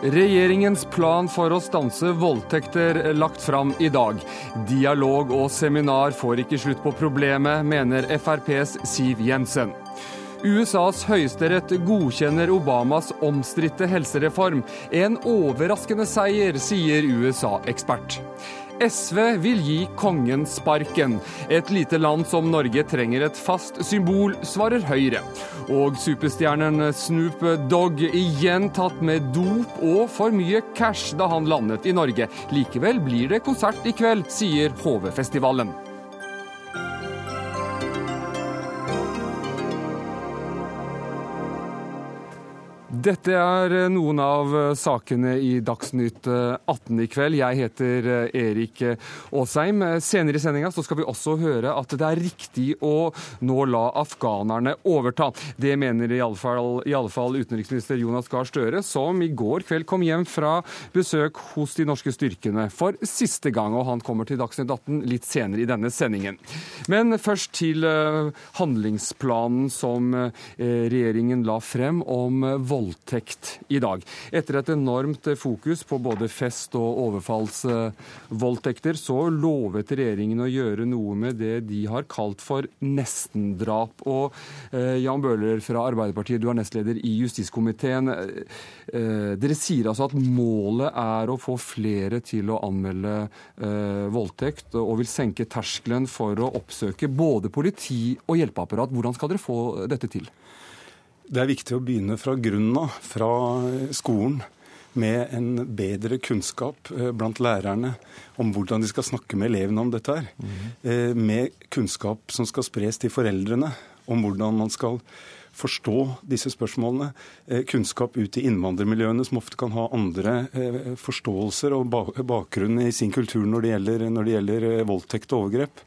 Regjeringens plan for å stanse voldtekter lagt fram i dag. Dialog og seminar får ikke slutt på problemet, mener FrPs Siv Jensen. USAs høyesterett godkjenner Obamas omstridte helsereform. En overraskende seier, sier USA-ekspert. SV vil gi kongen sparken. Et lite land som Norge trenger et fast symbol, svarer Høyre. Og superstjernen Snoop Dogg igjen tatt med dop og for mye cash da han landet i Norge. Likevel blir det konsert i kveld, sier HV-festivalen. Dette er eh, noen av eh, sakene i Dagsnytt 18 eh, i kveld. Jeg heter Erik Aasheim. Senere i sendinga skal vi også høre at det er riktig å nå la afghanerne overta. Det mener i alle fall, i alle fall utenriksminister Jonas Gahr Støre, som i går kveld kom hjem fra besøk hos de norske styrkene for siste gang. Og han kommer til Dagsnytt 18 litt senere i denne sendingen. Men først til handlingsplanen som regjeringen la frem om vold voldtekt i dag. Etter et enormt fokus på både fest- og overfallsvoldtekter, så lovet regjeringen å gjøre noe med det de har kalt for nestendrap. Og eh, Jan Bøhler fra Arbeiderpartiet, du er nestleder i justiskomiteen. Eh, dere sier altså at målet er å få flere til å anmelde eh, voldtekt, og vil senke terskelen for å oppsøke både politi og hjelpeapparat. Hvordan skal dere få dette til? Det er viktig å begynne fra grunnen av, fra skolen, med en bedre kunnskap eh, blant lærerne om hvordan de skal snakke med elevene om dette her. Mm. Med kunnskap som skal spres til foreldrene om hvordan man skal forstå disse spørsmålene. Eh, kunnskap ut i innvandrermiljøene, som ofte kan ha andre forståelser og bakgrunn i sin kultur når det gjelder, når det gjelder voldtekt og overgrep.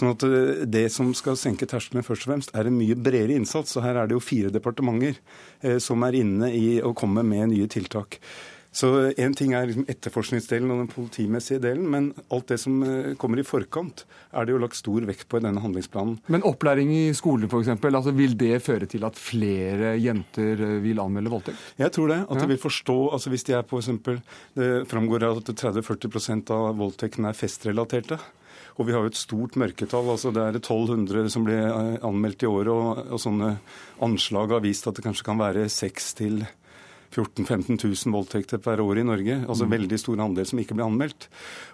Sånn at eh, Det som skal senke terskelen først og fremst, er en mye bredere innsats. og Her er det jo fire departementer eh, som er inne i å komme med nye tiltak. Så Én ting er liksom etterforskningsdelen og den politimessige delen, men alt det som eh, kommer i forkant, er det jo lagt stor vekt på i denne handlingsplanen. Men opplæring i skolen f.eks., altså vil det føre til at flere jenter vil anmelde voldtekt? Jeg tror det. At ja. de vil forstå altså Hvis de er på eksempel, Det framgår at 30-40% av voldtektene er festrelaterte. Og vi har jo et stort mørketall. altså Det er 1200 som blir eh, anmeldt i året, og, og sånne anslag har vist at det kanskje kan være 6 til 14 000-15 000 voldtekter per år i Norge. Altså mm. veldig stor andel som ikke blir anmeldt.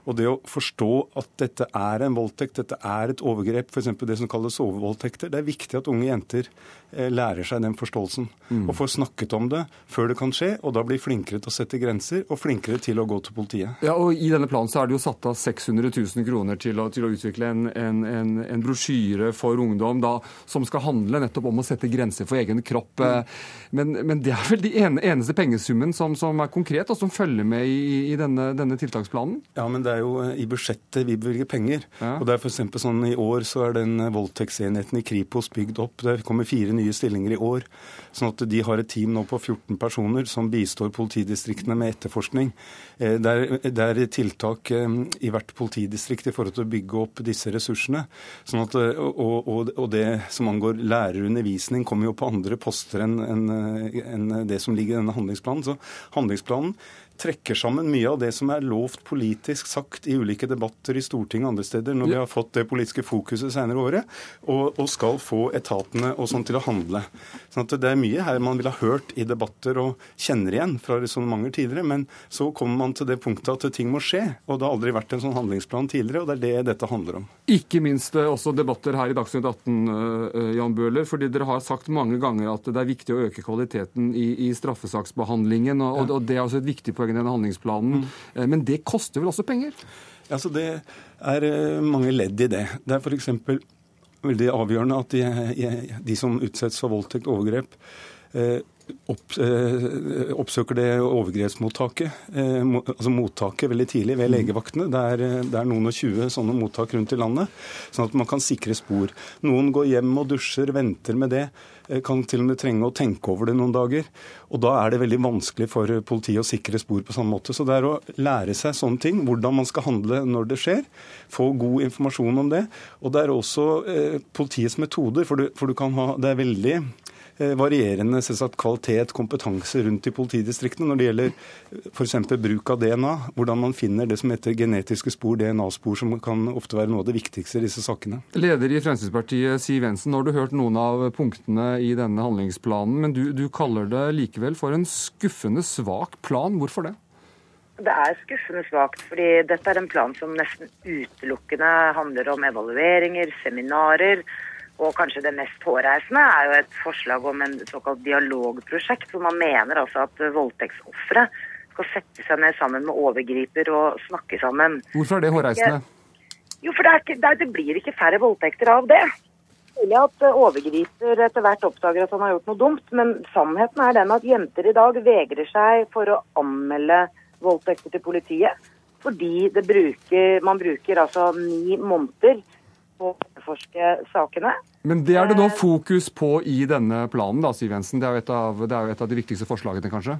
Og det å forstå at dette er en voldtekt, dette er et overgrep, f.eks. det som kalles sovevoldtekter, det er viktig at unge jenter lærer seg den forståelsen. Mm. Og får snakket om det før det kan skje, og da blir flinkere til å sette grenser og flinkere til å gå til politiet. Ja, og I denne planen så er det jo satt av 600 000 kroner til å, til å utvikle en, en, en, en brosjyre for ungdom da, som skal handle nettopp om å sette grenser for egen kropp. Mm. Men, men, det er vel de eneste pengesummen som, som, er konkret, og som følger med i, i denne, denne tiltaksplanen? Ja, men det er jo eh, i budsjettet vi bevilger penger. Ja. Og det er for sånn I år så er den voldtektsenheten i Kripos bygd opp. Det kommer fire nye stillinger i år. Sånn at de har et team nå på 14 personer som bistår politidistriktene med etterforskning. Eh, det er, det er tiltak eh, i hvert politidistrikt i forhold til å bygge opp disse ressursene. Sånn at, og, og, og det som angår lærerundervisning, kommer jo på andre poster enn en, en det som ligger i denne handlingsplanen. Så handlingsplanen trekker sammen mye av det som er lovt politisk sagt i ulike debatter i Stortinget og andre steder, når vi har fått det politiske fokuset senere året, og, og, skal få etatene og sånn til å handle. Sånn at Det er mye her man ville ha hørt i debatter og kjenner igjen fra resonnementer tidligere, men så kommer man til det punktet at ting må skje, og det har aldri vært en sånn handlingsplan tidligere, og det er det dette handler om. Ikke minst eh, også debatter her i Dagsnytt 18, eh, Jan Bøhler, fordi dere har sagt mange ganger at det er viktig å øke kvaliteten i, i straffesaksbehandlingen, og, og det er også et viktig poeng i denne handlingsplanen. Mm. Eh, men det koster vel også penger? Altså Det er eh, mange ledd i det. Det er f.eks. veldig avgjørende at de, de, som utsettes for voldtekt og overgrep, opp, oppsøker det overgrepsmottaket, altså mottaket veldig tidlig ved mm. legevaktene. Det er, det er noen og tjue sånne mottak rundt i landet, sånn at man kan sikre spor. Noen går hjem og dusjer, venter med det. Eh, kan til og med trenge å tenke over det noen dager. Og da er det veldig vanskelig for politiet å sikre spor på samme måte. Så det er å lære seg sånne ting, hvordan man skal handle når det skjer. Få god informasjon om det. Og det er også eh, politiets metoder, for, du, for du ha, det er veldig Eh, varierende selvsagt, kvalitet, kompetanse rundt i politidistriktene når det gjelder eh, f.eks. bruk av DNA. Hvordan man finner det som heter genetiske spor, DNA-spor, som kan ofte være noe av det viktigste i disse sakene. Leder i Fremskrittspartiet, Siv Jensen, nå har du hørt noen av punktene i denne handlingsplanen, men du, du kaller det likevel for en skuffende svak plan. Hvorfor det? Det er skuffende svakt, fordi dette er en plan som nesten utelukkende handler om evalueringer, seminarer og kanskje det mest hårreisende er jo et forslag om en såkalt dialogprosjekt, hvor man mener altså at voldtektsofre skal sette seg ned sammen med overgriper og snakke sammen. Hvorfor er det hårreisende? Jo, for det, ikke, det, det blir ikke færre voldtekter av det. Mulig at overgriper etter hvert oppdager at han har gjort noe dumt, men sannheten er den at jenter i dag vegrer seg for å anmelde voldtekter til politiet. Fordi bruker, man bruker altså ni måneder på å etterforske sakene. Men det er det nå eh, fokus på i denne planen, da, Siv Jensen. Det er, jo et av, det er jo et av de viktigste forslagene, kanskje?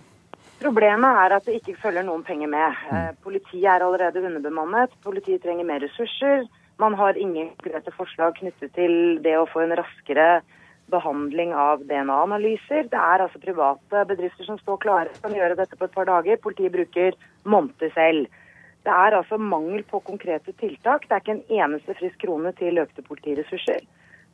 Problemet er at det ikke følger noen penger med. Eh, mm. Politiet er allerede underbemannet. Politiet trenger mer ressurser. Man har ingen konkrete forslag knyttet til det å få en raskere behandling av DNA-analyser. Det er altså private bedrifter som står klare, kan gjøre dette på et par dager. Politiet bruker måneder selv. Det er altså mangel på konkrete tiltak. Det er ikke en eneste frisk krone til økte politiressurser.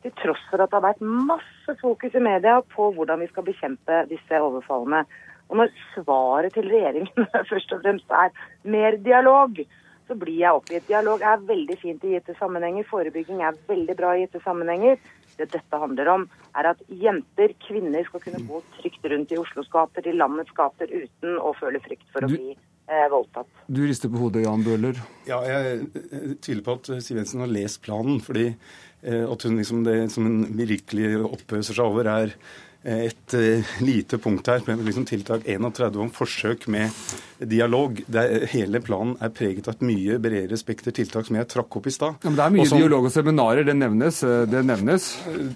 Til tross for at det har vært masse fokus i media på hvordan vi skal bekjempe disse overfallene. Og når svaret til regjeringen først og fremst er mer dialog, så blir jeg oppgitt. Dialog er veldig fint i gitte sammenhenger. Forebygging er veldig bra i gitte sammenhenger. Det dette handler om, er at jenter, kvinner, skal kunne gå trygt rundt i Oslos gater, i landets gater, uten å føle frykt for å bli voldtatt. Du rister på hodet, Jan Bøhler. Ja, jeg, jeg tviler på at Siv Jensen har lest planen. fordi eh, at hun liksom det som hun virkelig oppøser seg over, er eh, et uh, lite punkt her med liksom tiltak 31 om forsøk med dialog. Er, hele planen er preget av et mye bredere spekter tiltak som jeg trakk opp i stad. Ja, men det er mye Også, dialog og seminarer, det nevnes, eh, det nevnes?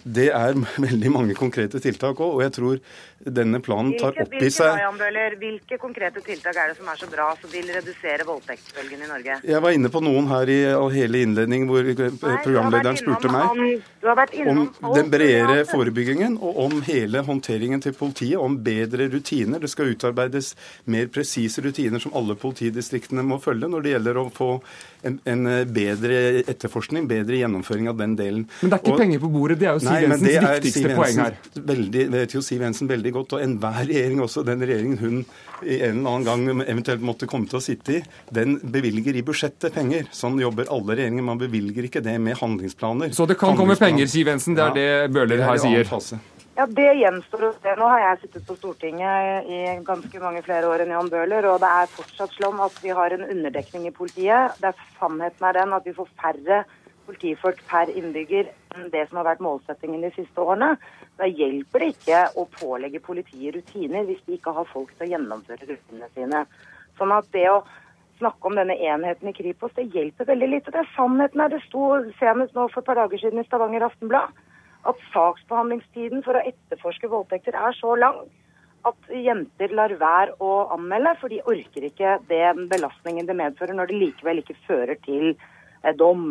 Det er veldig mange konkrete tiltak òg, og jeg tror denne planen tar opp i seg hvilke, hvilke konkrete tiltak er det som er så bra som vil redusere voldtektsbølgen i Norge? Jeg var inne på noen her i hele innledningen hvor Nei, programlederen spurte meg om, om den bredere forebyggingen og om hele håndteringen til politiet, om bedre rutiner. Det skal utarbeides mer presise rutiner rutiner som alle politidistriktene må følge når det gjelder å få en, en bedre etterforskning, bedre gjennomføring av den delen. Men det er ikke og, penger på bordet, det er jo Siv Jensens viktigste Siv Jensen, poeng her. Veldig, vet jo Siv Jensen veldig godt, og enhver regjering også, den regjeringen hun i en eller annen gang eventuelt måtte komme til å sitte i, den bevilger i budsjettet penger. Sånn jobber alle regjeringer. Man bevilger ikke det med handlingsplaner. Så det kan komme penger, Siv Jensen. Det er ja, det Bøhler her sier. Fase. Ja, Det gjenstår å se. Nå har jeg sittet på Stortinget i ganske mange flere år enn Jan Bøhler, og det er fortsatt slått at vi har en underdekning i politiet. Det er Sannheten er den at vi får færre politifolk per innbygger enn det som har vært målsettingen de siste årene. Da hjelper det ikke å pålegge politiet rutiner hvis de ikke har folk til å gjennomføre rutinene sine. Sånn at det å snakke om denne enheten i Kripos, det hjelper veldig lite. Det er sannheten her. Det sto senest nå for et par dager siden i Stavanger Aftenblad at saksbehandlingstiden for å etterforske voldtekter er så lang at jenter lar være å anmelde, for de orker ikke den belastningen det medfører når det likevel ikke fører til eh, dom.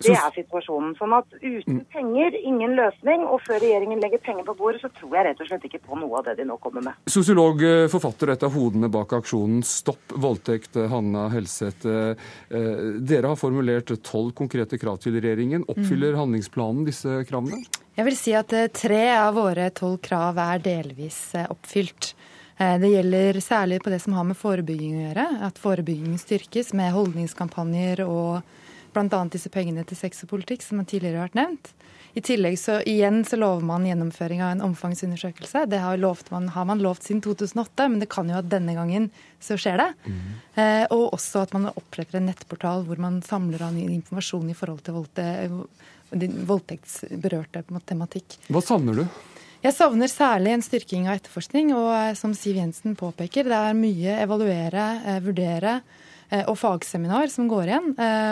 Det er situasjonen. Sånn at uten mm. penger, ingen løsning. Og før regjeringen legger penger på bordet, så tror jeg rett og slett ikke på noe av det de nå kommer med. Sosiolog, eh, forfatter, et av hodene bak aksjonen Stopp voldtekt, eh, Hanna Helseth. Eh, dere har formulert tolv konkrete krav til regjeringen. Oppfyller mm. handlingsplanen disse kravene? Jeg vil si at tre av våre tolv krav er delvis oppfylt. Det gjelder særlig på det som har med forebygging å gjøre. At forebyggingen styrkes med holdningskampanjer og bl.a. disse pengene til sex og politikk, som tidligere har vært nevnt. I tillegg så igjen så lover man gjennomføring av en omfangsundersøkelse. Det har, man, har man lovt siden 2008, men det kan jo at denne gangen så skjer det. Mm. Eh, og også at man oppretter en nettportal hvor man samler an informasjon i forhold til voldte, voldtektsberørte tematikk. Hva savner du? Jeg savner særlig en styrking av etterforskning, og eh, som Siv Jensen påpeker, det er mye evaluere, eh, vurdere eh, og fagseminar som går igjen.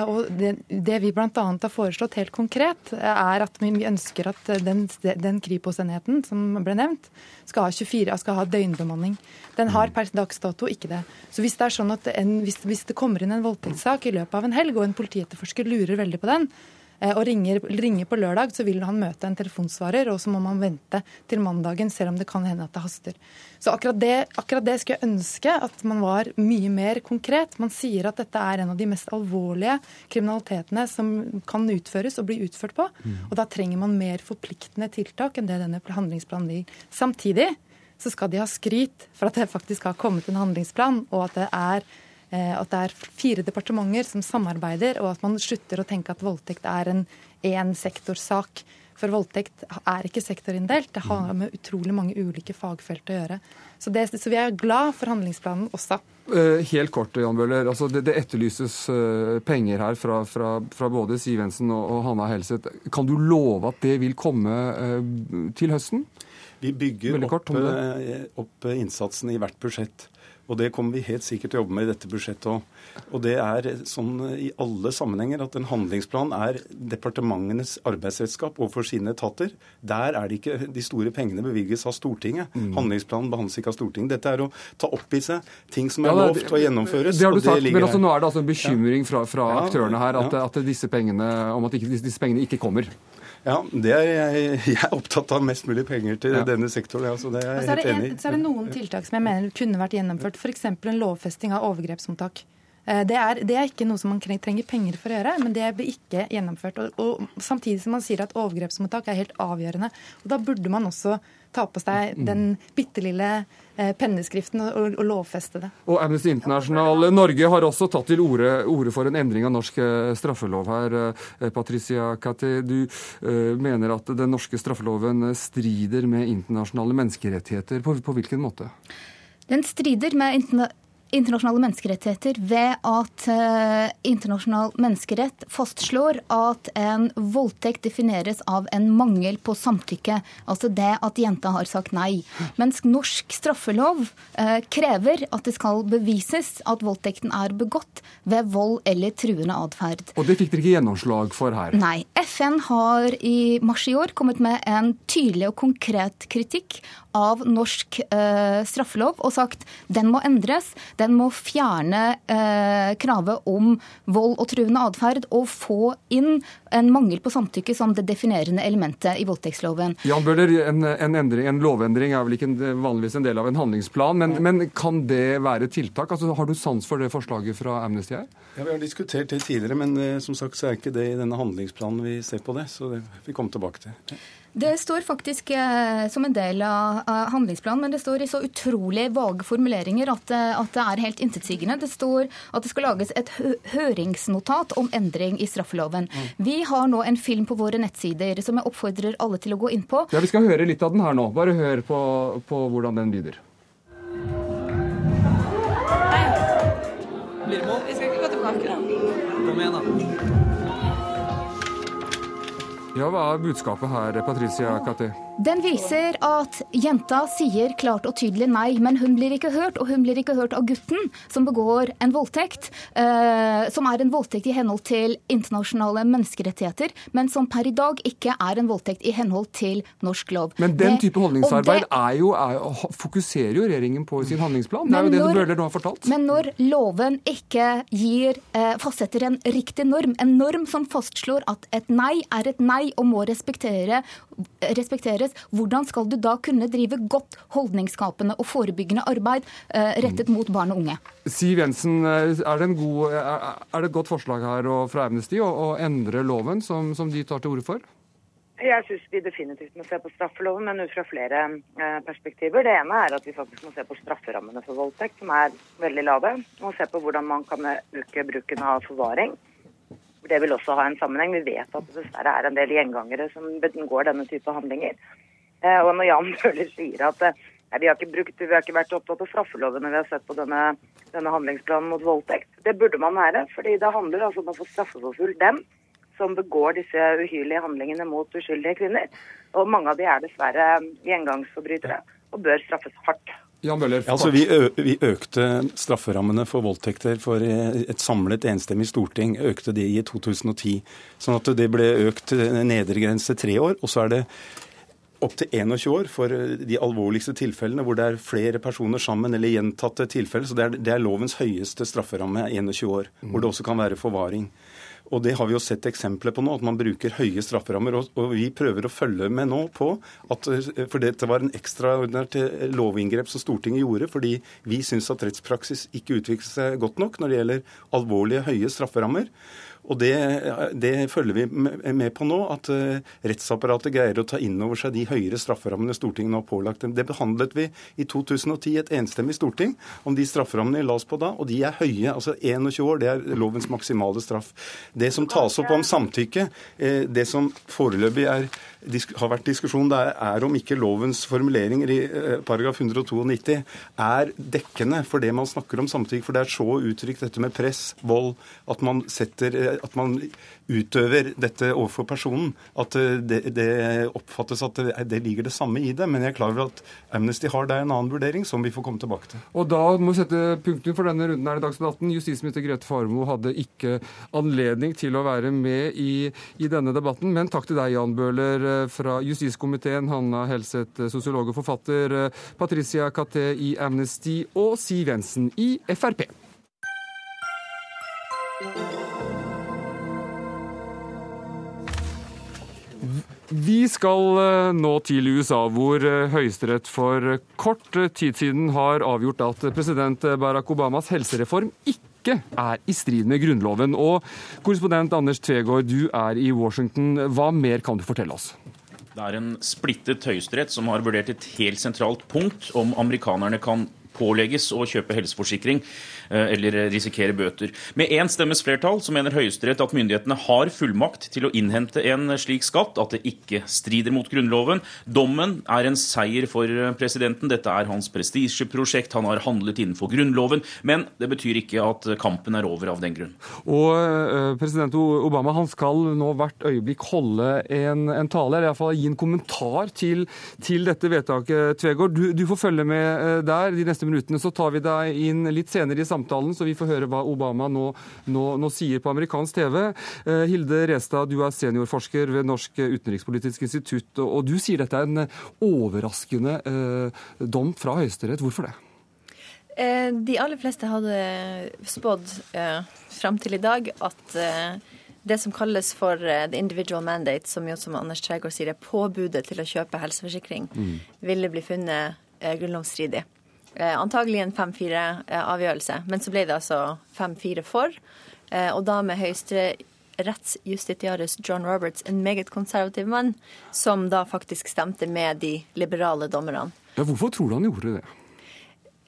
Og det, det vi bl.a. har foreslått helt konkret, er at vi ønsker at den, den Kripos-enheten som ble nevnt, skal ha 24, skal ha døgnbemanning. Den har per dags dato ikke det. Så hvis det er sånn at en, hvis, hvis det kommer inn en voldtektssak i løpet av en helg, og en politietterforsker lurer veldig på den, Eh, og ringer, ringer, på lørdag, så vil han møte en telefonsvarer, og så må man vente til mandagen, selv om det kan hende at det haster. Så akkurat det, akkurat det skulle jeg ønske at man var mye mer konkret. Man sier at dette er en av de mest alvorlige kriminalitetene som kan utføres og bli utført på. Og da trenger man mer forpliktende tiltak enn det denne handlingsplanen vil. Samtidig så skal de ha skryt for at det faktisk har kommet en handlingsplan, og at det er Eh, at det er fire departementer som samarbeider, og at man slutter å tenke at voldtekt er en én sektorsak. For voldtekt er ikke sektorinndelt. Det har med utrolig mange ulike fagfelt å gjøre. Så, det, så vi er glad for handlingsplanen også. Eh, helt kort, Jan Bøhler. Altså det, det, etterlyses uh, penger her fra, fra, fra både Siv Jensen og, og, Hanna Helseth. Kan du love at det vil komme til høsten? Vi bygger opp, opp, innsatsen i hvert budsjett. Og det kommer vi helt sikkert til å jobbe med i dette budsjettet òg. Og det er sånn i alle sammenhenger at en handlingsplan er departementenes arbeidsredskap overfor sine etater. Der er det ikke de store pengene bevilges av Stortinget. Mm. Handlingsplanen behandles ikke av Stortinget. Dette er å ta opp i seg ting som er ja, lovt å gjennomføres. Det har du sagt, men altså, nå er det altså en bekymring fra, fra ja. aktørene her at, at, disse pengene, om at disse pengene ikke kommer. Ja, det er jeg, jeg er opptatt av mest mulig penger til ja. denne sektoren. Altså, det er jeg helt enig i. Så er det noen tiltak som jeg mener kunne vært gjennomført. F.eks. en lovfesting av overgrepsmottak. Eh, det er, det er, ikke noe som man trenger penger for å gjøre, men det blir ikke gjennomført. Og, og Samtidig som man sier at overgrepsmottak er helt avgjørende. Og Da burde man også ta på seg mm. den bitte lille penneskriften og, og, lovfeste det. Og Amnesty International Norge har også tatt til orde, orde for en endring av norsk eh, straffelov her. Eh, Patricia Cathy. du mener at den norske straffeloven strider med internasjonale menneskerettigheter. På, på hvilken måte? Den strider med internasjonale internasjonale menneskerettigheter ved at uh, internasjonal menneskerett fastslår at en voldtekt defineres av en mangel på samtykke. Altså det at jenta har sagt nei. Mens norsk straffelov uh, krever at det skal bevises at voldtekten er begått ved vold eller truende atferd. Og det fikk dere ikke gjennomslag for her? Nei. FN har i mars i år kommet med en tydelig og konkret kritikk av norsk uh, straffelov og sagt den må endres. Den må fjerne eh, kravet om vold og truende atferd og få inn en mangel på samtykke som det definerende elementet i voldtektsloven. Jan Bøhler, en, en, endring, en, lovendring er vel ikke vanligvis en del av en handlingsplan, men, men kan det være tiltak? Altså, har du sans for det forslaget fra Amnesty her? Ja, Vi har diskutert det tidligere, men eh, som sagt så er ikke det i denne handlingsplanen vi ser på det. Så det vi kommer tilbake til. Det står faktisk eh, som en del av, av, handlingsplanen, men det står i så utrolig vage formuleringer at, eh, at det er helt intetsigende. Det står at det skal lages et hø høringsnotat om endring i straffeloven. Mm. Vi har nå en film på våre nettsider som jeg oppfordrer alle til å gå inn på. Ja, Vi skal høre litt av den her nå. Bare hør på, på hvordan den lyder. Hei. Mål? Vi skal ikke gå tilbake, da. Kom igjen, da. Ja, Hva er budskapet her, Patricia Kati? Den viser at jenta sier klart og tydelig nei, men hun blir ikke hørt. Og hun blir ikke hørt av gutten som begår en voldtekt, eh, som er en voldtekt i henhold til internasjonale menneskerettigheter, men som per i dag ikke er en voldtekt i henhold til norsk lov. Men den type holdningsarbeid det, er jo, er, fokuserer jo regjeringen på i sin handlingsplan. Det er jo det når, Bøhler nå har fortalt. Men når loven ikke gir, eh, fastsetter en riktig norm, en norm som fastslår at et nei er et nei og må respektere, respekteres annerledes. Hvordan skal du da kunne drive godt holdningsskapende og forebyggende arbeid eh, rettet mot barn og unge? Siv Jensen, er det, god, er det et godt forslag her fra Amnesty å, å endre loven, som, som de tar til orde for? Jeg syns vi definitivt må se på straffeloven, men ut fra flere eh, perspektiver. Det ene er at vi faktisk må se på strafferammene for voldtekt, som er veldig lave. Og se på hvordan man kan øke bruken av forvaring. Det vil også ha en sammenheng. Vi vet at det dessverre er en del gjengangere som begår denne type handlinger. Eh, og når Jan Bøhler sier at nei, eh, vi, har brukt, vi, har ikke vært opptatt av straffeloven når vi har sett på denne, denne handlingsplanen mot voldtekt, det burde man være. fordi det handler altså om å få straffeforfulgt dem som begår disse uhyrlige handlingene mot uskyldige kvinner. Og mange av de er dessverre gjengangsforbrytere og bør straffes hardt. Jan Bøller, altså, vi, vi, økte strafferammene for voldtekter for et samlet enstemmig storting. økte de i 2010. Sånn at det ble økt nedre grense tre år. Og så er det opptil 21 år for de alvorligste tilfellene hvor det er flere personer sammen eller gjentatte tilfeller. Så det er, det er lovens høyeste strafferamme, 21 år. Hvor det også kan være forvaring. Og det har vi jo sett eksempler på nå, at man bruker høye strafferammer. Og, vi prøver å følge med nå på at For dette var en ekstraordinært eh, lovinngrep som Stortinget gjorde, fordi vi syns at rettspraksis ikke utvikler seg godt nok når det gjelder alvorlige, høye strafferammer. Og det, det, følger vi med på nå, at uh, rettsapparatet greier å ta inn over seg de høyere strafferammene Stortinget nå har pålagt dem. Det behandlet vi i 2010, et enstemmig storting, om de strafferammene la oss på da, og de er høye. altså 21 år, det er lovens maksimale straff. Det som tas opp om samtykke, uh, det som foreløpig er har vært diskusjon det er om ikke lovens formuleringer i eh, paragraf 192 er dekkende for det man snakker om samtykke. For det er så uttrykt dette med press, vold, at man, setter, eh, at man utøver dette overfor personen. At eh, det, det oppfattes at det, det, ligger det samme i det. Men jeg er klar over at Amnesty har der en annen vurdering, som vi får komme tilbake til. Og da må vi sette punktum for denne runden her i Dagsnytt 18. Justisminister Grete Farmo hadde ikke anledning til å være med i, i denne debatten. Men takk til deg, Jan Bøhler fra justiskomiteen, Hanna Helseth, sosiolog og forfatter, Patricia Caté i Amnesty og Siv Jensen i Frp. Vi skal eh, nå til USA, hvor eh, Høyesterett for kort tid siden har avgjort at president Barack Obamas helsereform ikke er i strid med Grunnloven. Og korrespondent Anders Tvegård, du er i Washington. Hva mer kan du fortelle oss? Det er en splittet høyesterett som har vurdert et helt sentralt punkt om amerikanerne kan pålegges å kjøpe helseforsikring eh, eller risikere bøter. Med én stemmes flertall så mener Høyesterett at myndighetene har fullmakt til å innhente en slik skatt, at det ikke strider mot Grunnloven. Dommen er en seier for presidenten. Dette er hans prestisjeprosjekt. Han har handlet innenfor Grunnloven. Men det betyr ikke at kampen er over av den grunn. Og uh, President Obama han skal nå hvert øyeblikk holde en, en tale, eller iallfall gi en kommentar til, til dette vedtaket. Tvegård, du, du får følge med der de neste minuttene så tar vi deg inn litt senere i samtalen, så vi får høre hva Obama nå, nå, nå sier på amerikansk TV. Eh, Hilde Restad, du er seniorforsker ved Norsk utenrikspolitisk institutt, og, du sier dette er en overraskende eh, dom fra Høyesterett. Hvorfor det? Eh, de aller fleste hadde spådd fram til i dag at det som kalles for the individual mandate, som jo som Anders Tregård sier er påbudet til å kjøpe helseforsikring, mm. ville bli funnet eh, grunnlovsstridig. Eh, antagelig en 5-4-avgjørelse, eh, men så ble det altså 5-4 for. Eh, og da med høyesterettsjustitiarius John Roberts, en meget konservativ mann, som da faktisk stemte med de liberale dommerne. Ja, hvorfor tror du han gjorde det?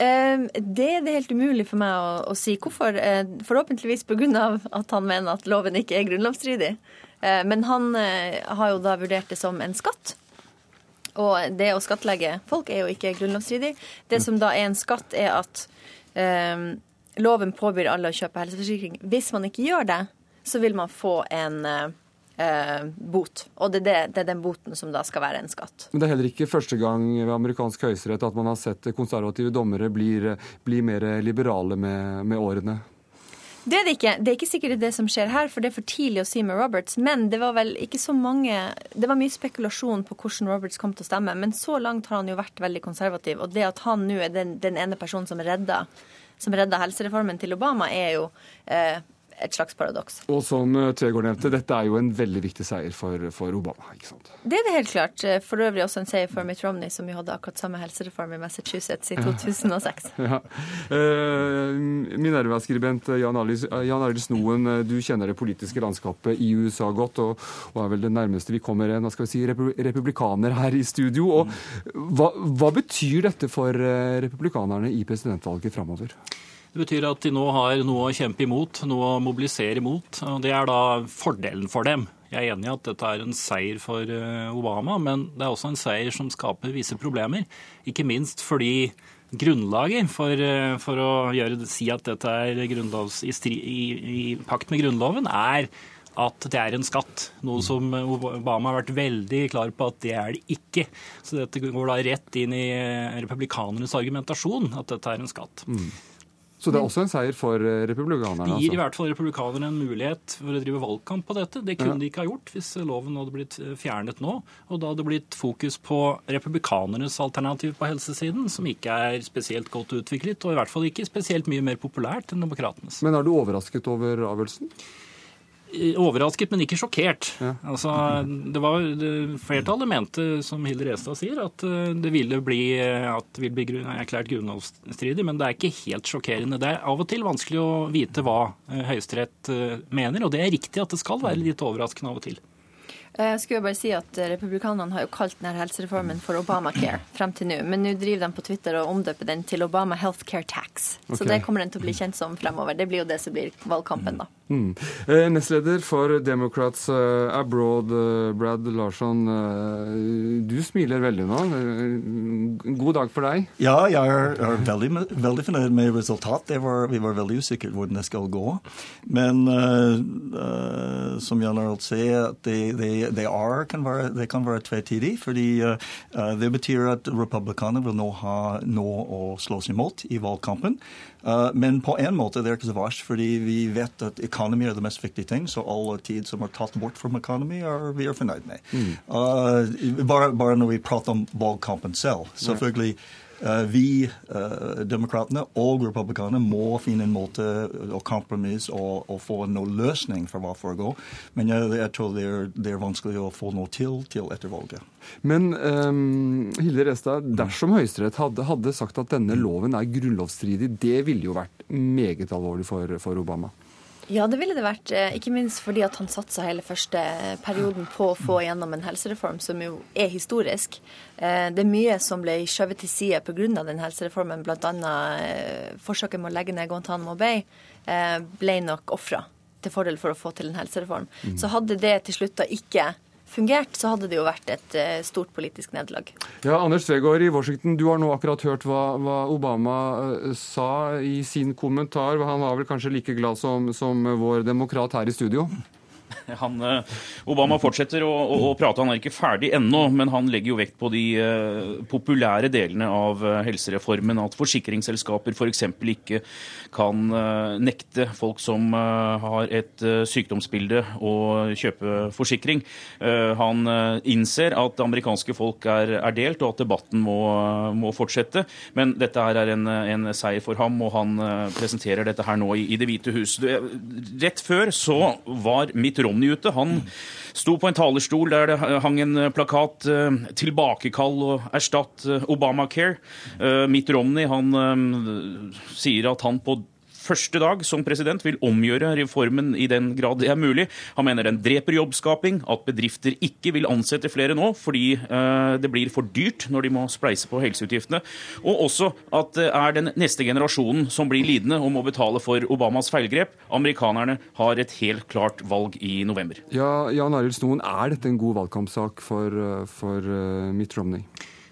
Det er det helt umulig for meg å, å si. Hvorfor? Forhåpentligvis pga. at han mener at loven ikke er grunnlovsstridig. Men han har jo da vurdert det som en skatt. Og det å skattlegge folk er jo ikke grunnlovsstridig. Det som da er en skatt, er at um, loven påbyr alle å kjøpe helseforsikring. Hvis man ikke gjør det, så vil man få en uh, bot. Og det er, det, det er, den boten som da skal være en skatt. Men det er heller ikke første gang ved amerikansk høyesterett at man har sett konservative dommere blir, blir mer liberale med, med årene? Det er det ikke. Det er ikke sikkert det som skjer her, for det er for tidlig å si med Roberts. Men det var vel ikke så mange Det var mye spekulasjon på hvordan Roberts kom til å stemme. Men så langt har han jo vært veldig konservativ. Og det at han nå er den, den ene personen som redda, som redda helsereformen til Obama, er jo eh, et slags paradoks. Og som eh, Tvegård nevnte, dette er jo en veldig viktig seier for, for, Obama. ikke sant? Det er det helt klart. Eh, for øvrig også en seier for Mitt Romney, som jo hadde akkurat samme helsereform i Massachusetts i 2006. ja. uh, Minerva-skribent Jan Arild Snoen, du kjenner det politiske landskapet i USA godt, og, og, er vel det nærmeste vi kommer en skal vi si, republikaner her i studio. Og, hva, hva betyr dette for republikanerne i presidentvalget framover? Det betyr at de nå har noe å kjempe imot, noe å mobilisere imot. og Det er da fordelen for dem. Jeg er enig i at dette er en seier for eh, Obama, men det er også en seier som skaper visse problemer. Ikke minst fordi grunnlaget for, eh, for å gjøre, si at dette er i, i, i pakt med Grunnloven, er at det er en skatt. Noe som Obama har vært veldig klar på at det er det ikke. Så dette går da rett inn i republikanernes argumentasjon at dette er en skatt. Mm. Så det er også en seier for eh, republikanerne? Det gir altså. i hvert fall republikanerne en mulighet for å drive valgkamp på dette. Det kunne ja. de ikke ha gjort hvis loven hadde blitt eh, fjernet nå. Og da hadde det blitt fokus på republikanernes alternativ på helsesiden, som ikke er spesielt godt utviklet, og i hvert fall ikke spesielt mye mer populært enn demokratenes. Men er du overrasket over avgjørelsen? Overrasket, men ikke sjokkert. Ja. Altså, det var, det, flertallet mente, som Hilde Restad sier, at eh, det ville bli, at det ville bli grunn, erklært grunnlovsstridig. Men det er ikke helt sjokkerende. Det er av og til vanskelig å vite hva eh, Høyesterett eh, mener, og det er riktig at det skal være litt overraskende av og til. Jeg skulle bare si at Republikanerne har jo kalt denne helsereformen for Obamacare frem til nå. Men nå driver de på Twitter og omdøper den til Obama Healthcare Tax. Okay. Så det kommer den til å bli kjent som fremover. Det blir jo det som blir valgkampen, da. Mm. Eh, nestleder for Democrats uh, Abroad, uh, Brad Larsson. Uh, du smiler veldig nå. God dag for deg. Ja, jeg er, veldig, veldig fornøyd med resultatet. vi var veldig usikre hvordan det skal gå. Men som Jan Arald sier, det, det, det, er, kan være, det være tvetydig. fordi det betyr at republikanerne vil nå ha noe å slås imot i valgkampen. Uh, men på en måte det er ikke så verst, fordi vi vet at økonomi er det mest viktige ting. Så all tid som er tatt bort fra økonomi, er vi er fornøyd med. Mm. Uh, bare, bare, når vi prater om valgkampen selv. Selvfølgelig uh, vi, demokratene og republikanerne, må finne en måte å kompromisse og, og, få noen løsning for hva foregår. Men jeg, jeg tror det er, det er, vanskelig å få noe til til etter valget. Men um, Hilde Restad, dersom Høyesterett hadde, hadde, sagt at denne loven er grunnlovsstridig, det ville jo vært meget alvorlig for, for Obama? Ja, det ville det vært. Eh, ikke minst fordi at han satsa hele første perioden på å få gjennom en helsereform som jo er historisk. Eh, det er mye som ble skjøvet til side pga. den helsereformen, bl.a. Eh, forsøket med å legge ned Guantánamo Bay ble nok ofra til fordel for å få til en helsereform. Mm. Så hadde det til slutt da ikke fungert, så hadde det jo vært et eh, stort politisk nederlag. Ja, Anders Tvegård i Washington, du har nå akkurat hørt hva, hva, Obama eh, sa i sin kommentar. Han var vel kanskje like glad som, som vår demokrat her i studio? Han, eh, Obama fortsetter å, å, å, prate. Han er ikke ferdig ennå, men han legger jo vekt på de uh, populære delene av uh, helsereformen. At forsikringsselskaper f.eks. For ikke kan uh, nekte folk som har et sykdomsbilde, å kjøpe forsikring. han innser at amerikanske folk er, er, delt, og at debatten må, må fortsette. Men dette her er en, en, seier for ham, og han presenterer dette her nå i, i Det hvite hus. Rett før så var Mitt Romney ute. Han sto på en talerstol der det hang en plakat eh, 'Tilbakekall og erstatt eh, Obamacare'. Eh, Mitt Romney han sier at han på første dag som president vil omgjøre reformen i den grad det er mulig. Han mener den dreper jobbskaping, at bedrifter ikke vil ansette flere nå fordi eh, det blir for dyrt når de må spleise på helseutgiftene. Og også at det er den neste generasjonen som blir lidende og må betale for Obamas feilgrep. Amerikanerne har et helt klart valg i november. Ja, Jan Arild Snoen, er dette en god valgkampsak for, eh, for uh, Mitt Romney?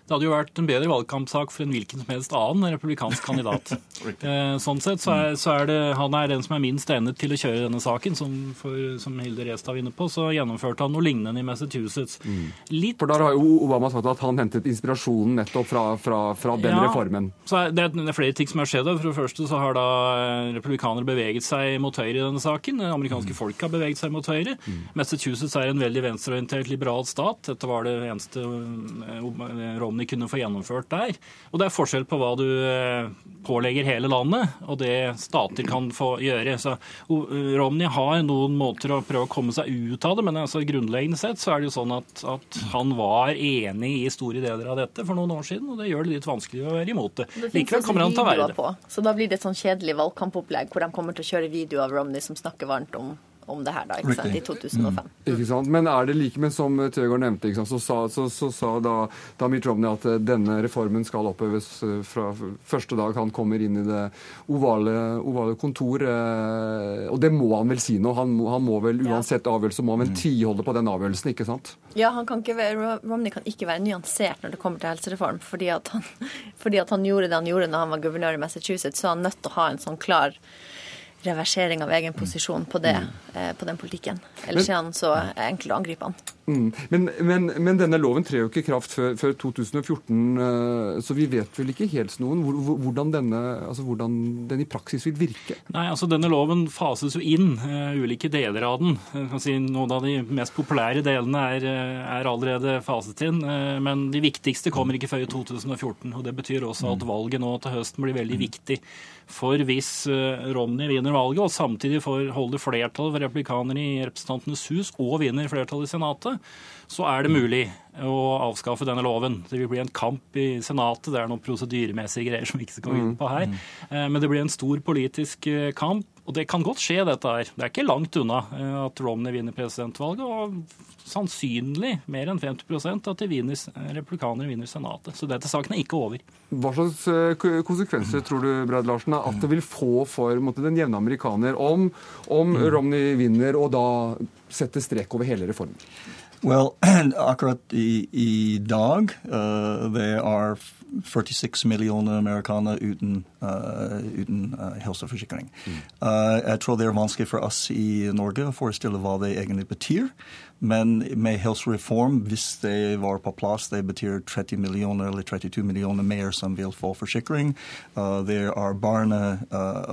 Det hadde jo vært en bedre valgkampsak for en hvilken som helst annen republikansk kandidat. Eh, sånn sett så er, så er, det han er den som er minst egnet til å kjøre denne saken. Som, for, som Hilde Restad var inne på, så gjennomførte han noe lignende i Massachusetts. Mm. Litt... For der har jo Obama sagt at han hentet inspirasjonen nettopp fra, fra, fra den ja, reformen. Så er det, er flere ting som har skjedd. For det første så har da eh, republikanere beveget seg mot høyre i denne saken. Det amerikanske mm. folk har beveget seg mot høyre. Mm. Massachusetts er en veldig venstreorientert liberal stat. Dette var det eneste eh, Romney kunne få gjennomført der. Og det er forskjell på hva du eh, pålegger hele landet, og det stater kan få gjøre. Så Romney har noen måter å prøve å komme seg ut av det, men altså grunnleggende sett så er det jo sånn at, at, han var enig i store deler av dette for noen år siden, og det gjør det litt vanskelig å være imot det. det Likevel kommer han til å være det. På, så da blir det et sånn kjedelig valgkampopplegg hvor de kommer til å kjøre video av Romney som snakker varmt om om det her da, ikke sant, i 2005. Mm. Ikke sant? Men er det like med som Tøgaard nevnte, ikke sant? så sa, så, så sa da, da Mitt Romney at eh, denne reformen skal oppøves eh, fra første dag han kommer inn i det ovale, ovale kontor. Eh, og det må han vel si nå? Han, han må vel uansett avgjørelse må han vel mm. tviholde på den avgjørelsen, ikke sant? Ja, han kan ikke være, Romney kan ikke være nyansert når det kommer til helsereform. Fordi at, han, fordi at han gjorde det han gjorde når han var guvernør i Massachusetts, så er han nødt til å ha en sånn klar reversering av egen posisjon på, det, mm. på den politikken. Ellers er han så enkel å angripe han. Mm. Men, men, men, denne loven trer jo ikke i kraft før, før, 2014, eh, så vi vet vel ikke helt noen hvordan, denne, altså hvordan den i praksis vil virke? Nei, altså Denne loven fases jo inn, uh, ulike deler av den. Si, noen av de mest populære delene er, er allerede faset inn, uh, men de viktigste kommer ikke før i 2014. og Det betyr også at valget nå til høsten blir veldig viktig. For hvis uh, Romney vinner valget og samtidig får holde flertall for replikanere i Representantenes hus og vinner flertall i Senatet, så er det mulig å avskaffe denne loven. Det vil bli en kamp i Senatet. Det er noen prosedyremessige greier som vi ikke skal gå inn på her. Mm. Eh, men det blir en stor politisk eh, kamp. Og det kan godt skje, dette her. Det er ikke langt unna eh, at Romney vinner presidentvalget. Og sannsynlig mer enn 50% at de vinner, republikanere vinner Senatet. Så dette saken er ikke over. Hva slags konsekvenser tror du Brad Larsen, at det vil få for måtte, den jevne amerikaner om, om mm. Romney vinner og da setter strek over hele reformen? Well, akkurat i, i dag uh, det er 46 millioner amerikanere uten, uh, uten uh, helseforsikring. Mm. Uh, jeg tror det er vanskelig for oss i Norge å forestille hva det egentlig betyr. Men med helsereform, hvis det var på plass, det betyr 30 millioner eller 32 millioner mer som vil få forsikring. Uh, det er barn uh,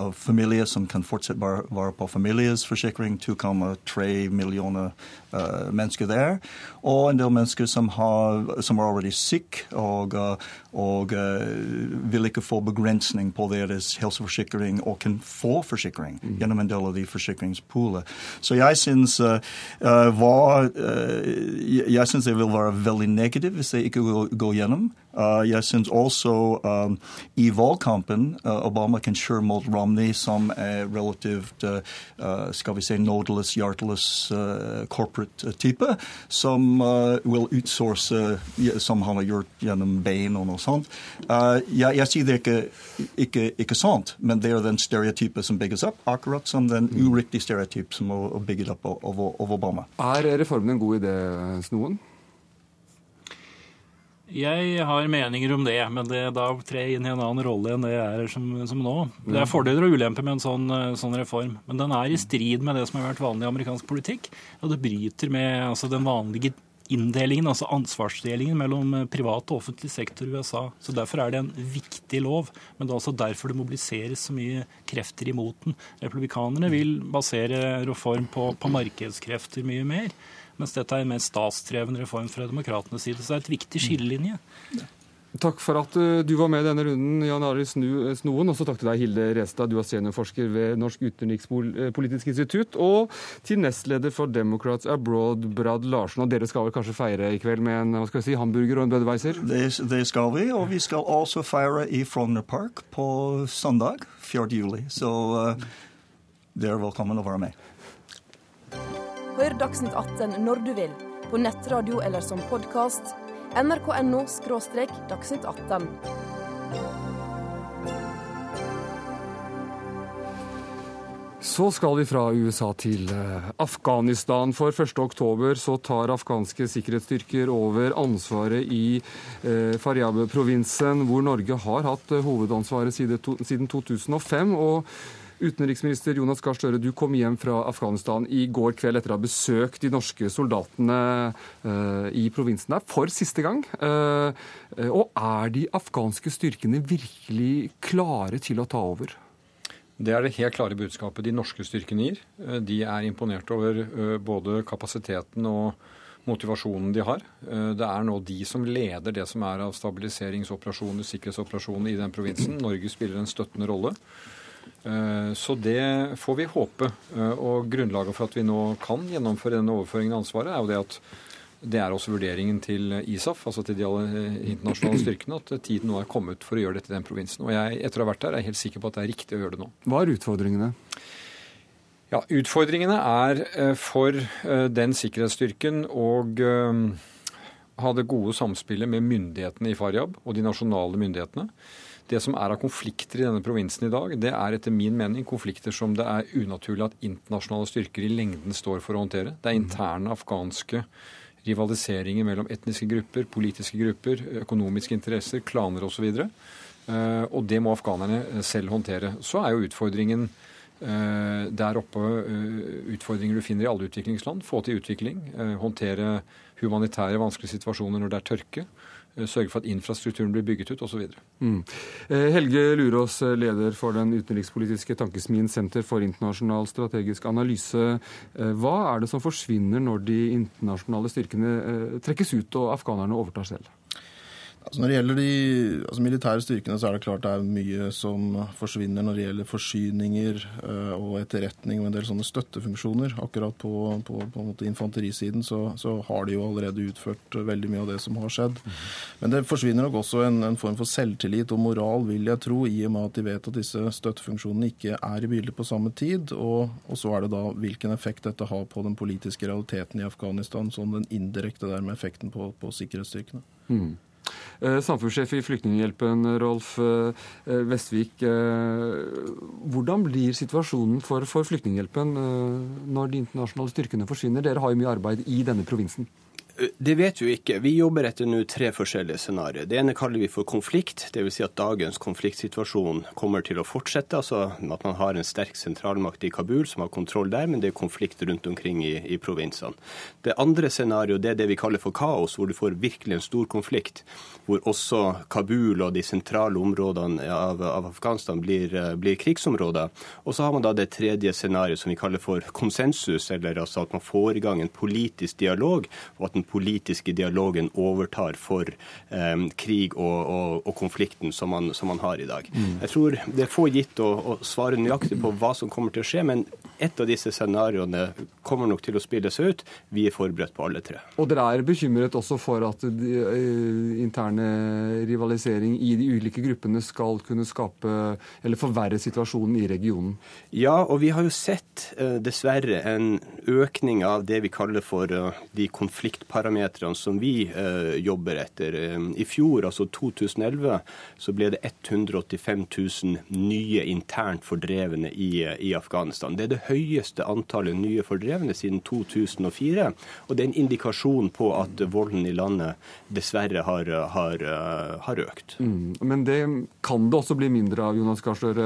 og familier som kan fortsette bare være på families forsikring. 2,3 millioner uh, mennesker der. Og en del mennesker som, har, som er allerede syke og, og vil ikke få begrensning på deres helseforsikring og kan få forsikring mm. gjennom en del av de forsikringspooler. Så jeg syns hva Eh, det vil være veldig negativt hvis det ikke går gjennom. Uh, jeg syns også um, i valgkampen uh, Obama kan kjøre mot Romney, som er relativt uh, skal vi si, nodeless, hjerteless corporate type, som vil utsource som han har gjort gjennom Bain og noe sånt. Jeg, jeg, sier det ikke, ikke, ikke sant, men det er den stereotypen som bygges opp, akkurat som den mm. uriktige stereotype som er bygget opp av, av Obama. Er reformen en god idé, Snoen? Jeg har meninger om det, men det da trer jeg inn i en annen rolle enn det jeg er som, som nå. Det er fordeler og ulemper med en sånn, eh, sånn, reform, men den er i strid med det som har vært vanlig amerikansk politikk. Og det bryter med altså, den vanlige inndelingen, altså ansvarsdelingen mellom eh, privat og offentlig sektor i USA. Så Derfor er det en viktig lov, men det er også derfor det mobiliseres så mye krefter imot den. Republikanerne vil basere reform på, på markedskrefter mye mer mens dette er en mer statsdreven reform fra demokratenes side. Så det er et viktig skillelinje. Takk for at eh, du var med i denne runden, Jan Arild eh, Snoen. Og så takk til deg, Hilde Restad, du er seniorforsker ved Norsk utenrikspolitisk institutt. Og til nestleder for Democrats Abroad, Brad Larsen. Og dere skal vel kanskje feire i kveld med en hva skal vi si, hamburger og en Budweiser? Det, det skal vi, og vi skal også feire i Frogner Park på søndag 4. juli. Så uh, dere er velkommen å være med. Hør Dagsnytt 18 når du vil, på nettradio eller som podkast. nrk.no – dagsnytt 18. Så skal vi fra USA til eh, Afghanistan. For 1.10 så tar afghanske sikkerhetsstyrker over ansvaret i eh, Faryab-provinsen, hvor Norge har hatt hovedansvaret siden 2005. og Utenriksminister Jonas Gahr Støre, du kom hjem fra Afghanistan i går kveld etter å ha besøkt de norske soldatene uh, i provinsen der for siste gang. Uh, og er de afghanske styrkene virkelig klare til å ta over? Det er det helt klare budskapet de norske styrkene gir. De er imponert over både kapasiteten og motivasjonen de har. Det er nå de som leder det som er av stabiliseringsoperasjoner, sikkerhetsoperasjoner i den provinsen. Norge spiller en støttende rolle. Eh, så det får vi håpe. Eh, og grunnlaget for at vi nå kan gjennomføre denne overføringen av ansvaret, er jo det at det er også vurderingen til ISAF, altså til de internasjonale styrkene, at tiden nå er kommet for å gjøre dette i den provinsen. Og jeg, etter å ha vært der, er jeg helt sikker på at det er riktig å gjøre det nå. Hva er utfordringene? Ja, Utfordringene er eh, for den sikkerhetsstyrken å ha det gode samspillet med myndighetene i Faryab og de nasjonale myndighetene. Det som er av konflikter i denne provinsen i dag, det er etter min mening konflikter som det er unaturlig at internasjonale styrker i lengden står for å håndtere. Det er interne afghanske rivaliseringer mellom etniske grupper, politiske grupper, økonomiske interesser, klaner osv. Og, så og det må afghanerne selv håndtere. Så er jo utfordringen der oppe utfordringer du finner i alle utviklingsland. Få til utvikling. Håndtere humanitære vanskelige situasjoner når det er tørke. Eh, sørge for at infrastrukturen blir bygget ut osv. Mm. Eh, Helge Lurås, eh, leder for den utenrikspolitiske tankesmien Senter for internasjonal strategisk analyse. Hva er det som forsvinner når de internasjonale styrkene trekkes ut og afghanerne overtar selv? Altså når det gjelder de altså militære styrkene, så er det klart det er mye som forsvinner når det gjelder forsyninger uh, og etterretning og en del sånne støttefunksjoner. Akkurat på, på, på infanterisiden så, så, har de jo allerede utført veldig mye av det som har skjedd. Men det forsvinner nok også en, en, form for selvtillit og moral, vil jeg tro, i og med at de vet at disse støttefunksjonene ikke er i bildet på samme tid. Og, og så er det da hvilken effekt dette har på den politiske realiteten i Afghanistan, sånn den indirekte der med effekten på, på sikkerhetsstyrkene. Mm. Eh, samfunnssjef i Flyktninghjelpen, Rolf Vestvik. Eh, eh, hvordan blir situasjonen for, for Flyktninghjelpen når de internasjonale styrkene forsvinner? Dere har jo mye arbeid i denne provinsen. Det vet vi ikke. Vi jobber etter nå tre forskjellige scenarioer. Det ene kaller vi for konflikt. Dvs. Si at dagens konfliktsituasjon kommer til å fortsette. Altså at man har en sterk sentralmakt i Kabul som har kontroll der, men det er konflikt rundt omkring i, i provinsene. Det andre scenarioet er det vi kaller for kaos, hvor du får virkelig en stor konflikt. Hvor også Kabul og de sentrale områdene av, av Afghanistan blir, blir, krigsområder. Og så har man da det tredje scenarioet som vi kaller for konsensus, eller altså at man får i gang en politisk dialog. og at den politiske dialogen overtar for eh, krig og, og, og konflikten som man, som man, har i dag. Mm. Jeg tror det er få gitt å, å, svare nøyaktig på hva som kommer til å skje, men et av disse scenarioene kommer nok til å spille seg ut. Vi er forberedt på alle tre. Og dere er bekymret også for at de, uh, interne rivalisering i de ulike gruppene skal kunne skape eller forverre situasjonen i regionen? Ja, og vi har jo sett uh, dessverre en økning av det vi kaller for uh, de konfliktpartiene parametrene som vi eh, jobber etter. Eh, I fjor, altså 2011, så ble det 185 000 nye internt fordrevne i, i, Afghanistan. Det er det høyeste antallet nye fordrevne siden 2004. Og det er en indikasjon på at volden i landet dessverre har, har, eh, har økt. Mm, men det kan det også bli mindre av, Jonas Gahr Støre,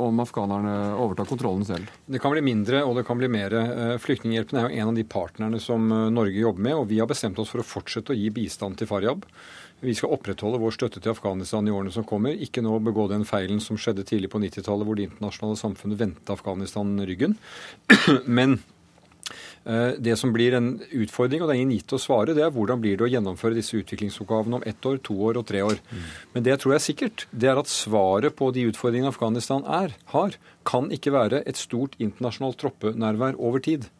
om afghanerne overtar kontrollen selv? Det kan bli mindre, og det kan bli mer. Flyktninghjelpen er jo en av de partnerne som Norge jobber med. og vi har bestemt oss for å fortsette å gi bistand til Faryab. Vi skal opprettholde vår støtte til Afghanistan i årene som kommer. Ikke nå begå den feilen som skjedde tidlig på 90-tallet, hvor det internasjonale samfunnet vendte Afghanistan ryggen. Men eh, det som blir en utfordring, og det er ingen gitt å svare, det er hvordan blir det å gjennomføre disse utviklingsoppgavene om ett år, to år og tre år. Mm. Men det jeg tror jeg er sikkert, det er at svaret på de utfordringene Afghanistan er, har, kan ikke være et stort internasjonalt troppenærvær over tid.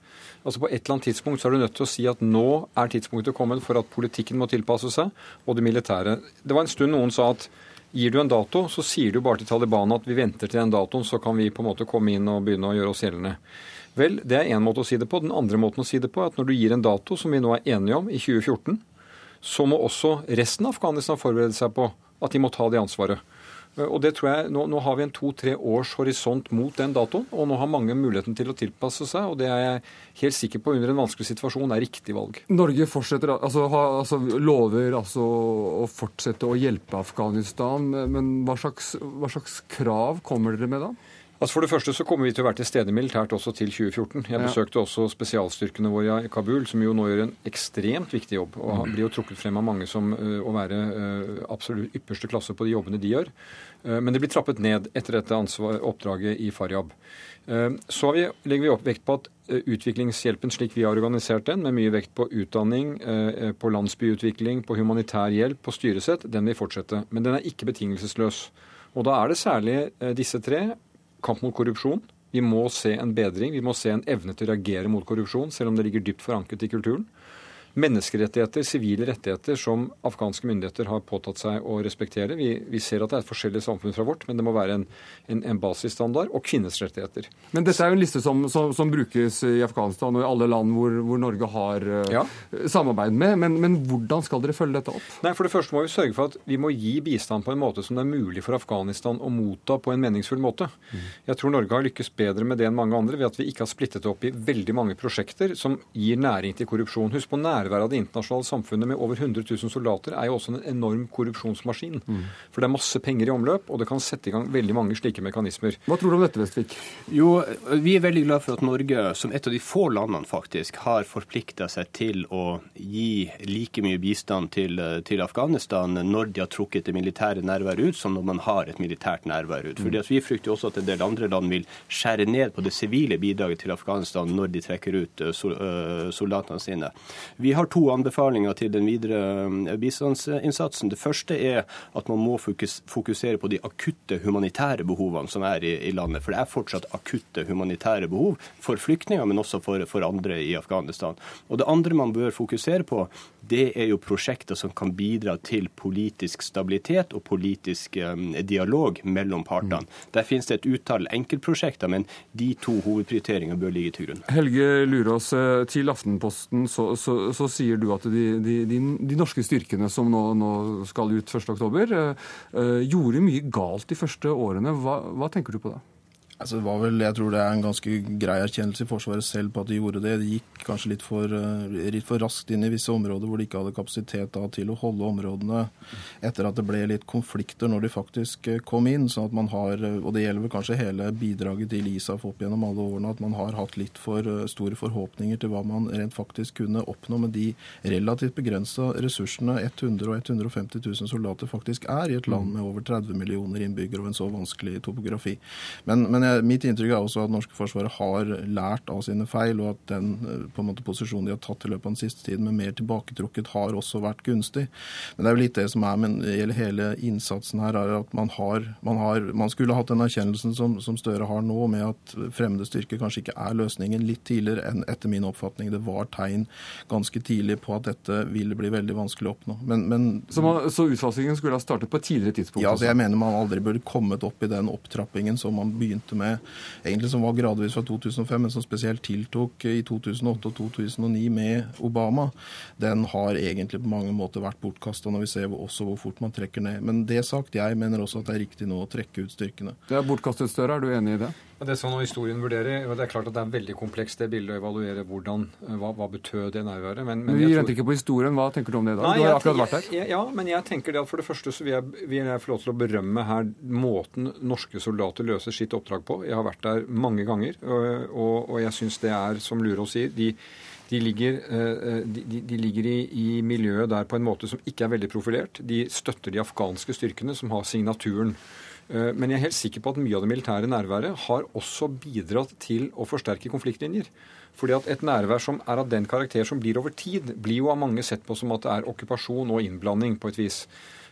Altså På et eller annet tidspunkt så er du nødt til å si at nå er tidspunktet kommet for at politikken må tilpasse seg, og det militære. Det var en stund noen sa at gir du en dato, så sier du bare til Taliban at vi venter til den datoen, så kan vi på en måte komme inn og begynne å gjøre oss gjeldende. Vel, det er én måte å si det på. Den andre måten å si det på er at når du gir en dato, som vi nå er enige om, i 2014, så må også resten av Afghanistan forberede seg på at de må ta det ansvaret. Og det tror jeg, Nå, nå har vi en to-tre års horisont mot den datoen, og nå har mange muligheten til å tilpasse seg. og Det er jeg helt sikker på under en vanskelig situasjon er riktig valg. Norge fortsetter, altså, ha, altså, lover altså, å fortsette å hjelpe Afghanistan, men hva slags, hva slags krav kommer dere med da? Altså For det første så kommer vi til å være til stede militært også til 2014. Jeg besøkte også spesialstyrkene våre i Kabul, som jo nå gjør en ekstremt viktig jobb. Og blir jo trukket frem av mange som å være absolutt ypperste klasse på de jobbene de gjør. Men det blir trappet ned etter dette ansvar, oppdraget i Faryab. Så vi, legger vi opp vekt på at utviklingshjelpen slik vi har organisert den, med mye vekt på utdanning, på landsbyutvikling, på humanitær hjelp, på styresett, den vil fortsette. Men den er ikke betingelsesløs. Og da er det særlig disse tre kamp mot korrupsjon. Vi må se en bedring. Vi må se en evne til å reagere mot korrupsjon, selv om det ligger dypt forankret i kulturen menneskerettigheter, sivile rettigheter, som afghanske myndigheter har påtatt seg å respektere. Vi, vi ser at det er et forskjellig samfunn fra vårt, men det må være en, en, en basisstandard. Og kvinners rettigheter. Men dette er jo en liste som, som, som brukes i Afghanistan og i alle land hvor, hvor Norge har uh, ja. samarbeid med. Men, men, hvordan skal dere følge dette opp? Nei, For det første må vi sørge for at vi må gi bistand på en måte som det er mulig for Afghanistan å motta på en meningsfull måte. Mm. Jeg tror Norge har lykkes bedre med det enn mange andre ved at vi ikke har splittet opp i veldig mange prosjekter som gir næring til korrupsjon. Husk på næring nærværet av det internasjonale samfunnet med over 100 000 soldater er jo også en enorm korrupsjonsmaskin. Mm. For det er masse penger i omløp, og det kan sette i gang veldig mange slike mekanismer. Hva tror du om dette, Vestvik? Jo, vi er veldig glad for at Norge, som et av de få landene faktisk, har forplikta seg til å gi like mye bistand til, til, Afghanistan når de har trukket det militære nærværet ut, som når man har et militært nærvær ut. Fordi Vi frykter også at en del andre land vil skjære ned på det sivile bidraget til Afghanistan når de trekker ut eh, eh, soldatene sine. Vi har to anbefalinger til den videre eh, bistandsinnsatsen. Det første er at man må fokusere på de akutte humanitære behovene som er i, landet. For det er fortsatt akutte humanitære behov for flyktninger, men også for, for andre i Afghanistan. Og Det andre man bør fokusere på, det er jo prosjekter som kan bidra til politisk stabilitet og politisk um, dialog mellom partene. Mm. Der finnes det et utall enkeltprosjekter, men de to hovedprioriteringene bør ligge til grunn. Helge Lurås, eh, til Aftenposten så, så, så sier du at de, de, de, de norske styrkene som nå, nå skal ut 1.10, uh, uh, gjorde mye galt de første årene. Hva, hva tenker du på det? Altså, det var vel, jeg tror det er en ganske grei erkjennelse i Forsvaret selv på at de gjorde det. De gikk kanskje litt for, eh, litt for raskt inn i visse områder hvor de ikke hadde kapasitet da, til å holde områdene etter at det ble litt konflikter når de faktisk eh, kom inn. sånn at man har, eh, Og det gjelder vel kanskje hele bidraget til ISAF opp gjennom alle årene, at man har hatt litt for store forhåpninger til hva man rent faktisk kunne oppnå med de relativt begrensa ressursene 100 og 150 000 soldater faktisk er i et land med over 30 millioner innbyggere og en så vanskelig topografi. Men, men jeg, mitt inntrykk er også at norske forsvaret har lært av sine feil, og at den eh, på en måte posisjonen de har tatt i løpet av den siste tiden med mer tilbaketrukket, har også vært gunstig. Men det er jo litt det som er med hele innsatsen her, er at man har, man, har, man skulle hatt den erkjennelsen som, som, Støre har nå, med at fremmede styrker kanskje ikke er løsningen, litt tidligere enn etter min oppfatning. Det var tegn ganske tidlig på at dette ville bli veldig vanskelig å oppnå. Men, men, så, man, så utfasingen skulle ha startet på et tidligere tidspunkt? Ja, altså jeg mener man aldri burde kommet opp i den opptrappingen som man begynte begynte med, egentlig som var gradvis fra 2005, men som spesielt tiltok i 2008 og 2009 med Obama, den har egentlig på mange måter vært bortkasta når vi ser også hvor fort man trekker ned. Men det sagt, jeg mener også at det er riktig nå å trekke ut styrkene. Det er bortkastet større, er du enig i det? Det er sånn historien vurderer. Det er klart at det er veldig komplekst det bildet å evaluere hvordan, hva, hva betød det nærværet. Men, men, vi venter tror... ikke på historien. Hva tenker du om det da? Nei, du har akkurat vært der. Jeg, ja, men jeg tenker det at for det første så vil jeg, vil jeg få lov til å berømme her måten norske soldater løser sitt oppdrag på. Jeg har vært der mange ganger, og, og, og jeg syns det er, som Lurås sier de, de ligger, eh, de, de ligger i, i, miljøet der på en måte som ikke er veldig profilert. De støtter de afghanske styrkene, som har signaturen. Eh, men jeg er helt sikker på at mye av det militære nærværet har også bidratt til å forsterke konfliktlinjer. Fordi at et nærvær som er av den karakter som blir over tid, blir jo av mange sett på som at det er okkupasjon og innblanding på et vis.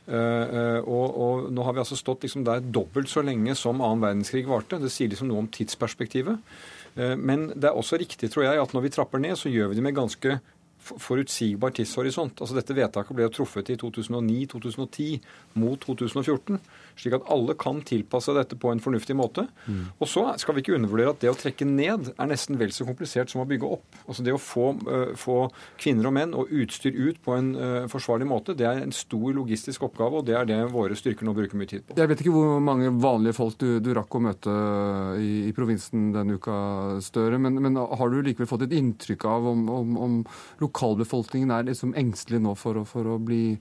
Eh, eh, og, og nå har vi altså stått liksom der dobbelt så lenge som annen verdenskrig varte. Det sier liksom noe om tidsperspektivet. Men det er også riktig, tror jeg, at når vi trapper ned, så gjør vi det med ganske forutsigbar tidshorisont. Altså Dette vedtaket ble jo truffet i 2009-2010 mot 2014 slik at alle kan tilpasse dette på en fornuftig måte. Mm. Og så skal vi ikke undervurdere at det å trekke ned er nesten vel så komplisert som å bygge opp. Altså Det å få, uh, få kvinner og menn og utstyr ut på en uh, forsvarlig måte, det er en stor logistisk oppgave, og det er det våre styrker nå bruker mye tid på. Jeg vet ikke hvor mange vanlige folk du, du rakk å møte i, i provinsen denne uka, Støre, men, men, har du likevel fått et inntrykk av om, om, om lokalbefolkningen er liksom engstelig nå for, for å bli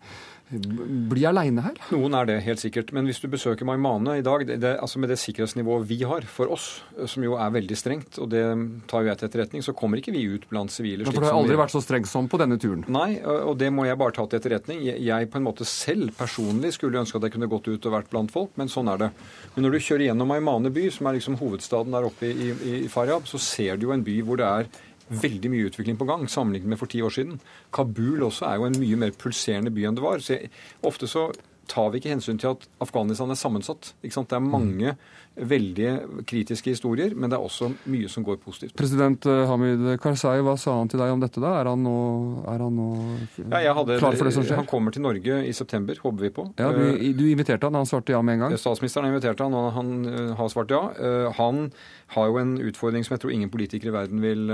bli aleine her? Noen er det, helt sikkert. Men hvis du besøker Maimane i dag, det, det, altså med det sikkerhetsnivået vi har for oss, som jo er veldig strengt, og det tar jo jeg til etterretning, så kommer ikke vi ut blant sivile. For det har aldri vært så strengt som på denne turen? Nei, og det må jeg bare ta til etterretning. Jeg på en måte selv personlig skulle ønske at jeg kunne gått ut og vært blant folk, men sånn er det. Men når du kjører gjennom Maimane by, som er liksom hovedstaden der oppe i, i, i Faryab, så ser du jo en by hvor det er veldig mye utvikling på gang sammenlignet med for ti år siden. Kabul også er jo en mye mer pulserende by enn det var. Så jeg, ofte så tar vi ikke hensyn til at Afghanistan er sammensatt. Det er mange veldig kritiske historier, men det er også mye som går positivt. President eh, Hamid Karzai, hva sa han til deg om dette? da? Er han nå, er han nå ja, hadde, klar for det som skjer? Han kommer til Norge i september, håper vi på. Ja, Du, eh, du inviterte han, han svarte ja med en gang? Statsministeren inviterte han, og han eh, har svart ja. Han har jo en utfordring som jeg tror ingen politikere i verden vil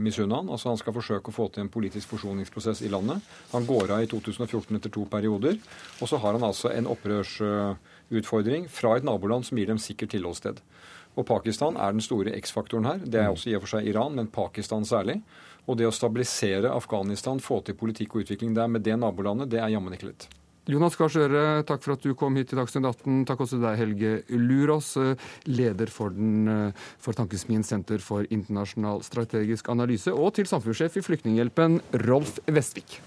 misunne han. Altså Han skal forsøke å få til en politisk forsoningsprosess i landet. Han går av i 2014 etter to perioder. Og så har han altså en opprørsutfordring fra et naboland som gir dem sikkert tilholdssted. Og Pakistan er den store X-faktoren her. Det er også i og for seg Iran, men Pakistan særlig. Og det å stabilisere Afghanistan, få til politikk og utvikling der med det nabolandet, det er jammen ikke lett. Jonas Gahr Støre, takk for at du kom hit til Dagsnytt 18. Takk også til deg, Helge Lurås, leder for, den, for Tankesmien senter for internasjonal strategisk analyse, og til samfunnssjef i Flyktninghjelpen, Rolf Vestvik.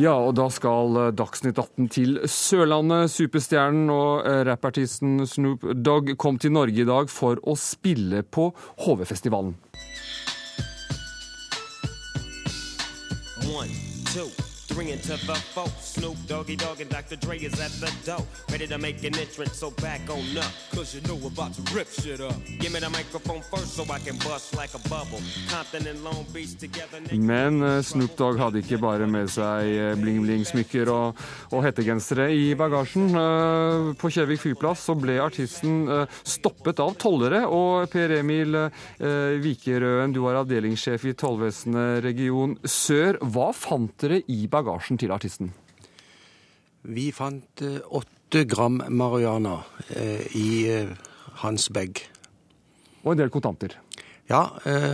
Ja, og da skal eh, Dagsnytt 18 til Sørlandet. Superstjernen og eh, rappartisten Snoop Dogg kom til Norge i dag for å spille på HV-festivalen. One, two. Three into the four. Snoop Doggy Dogg and Dr. Dre is at the door. Ready to make an entrance, so back on up. Cause you know we're about to rip shit up. Give me the microphone first so I can bust like a bubble. Compton and Long Beach together. Men uh, Snoop Dogg hadde ikke bare med seg uh, bling-bling-smykker og, og, hettegensere i bagasjen. Uh, på Kjevik flyplass så ble artisten stoppet av tollere. Og Per Emil Vikerøen, du er avdelingssjef i Tollvesenet region sør. Hva fant dere i bagasjen? Bagasjen til artisten? Vi fant eh, åtte gram marihuana eh, i eh, hans bag. Og en del kontanter? Ja,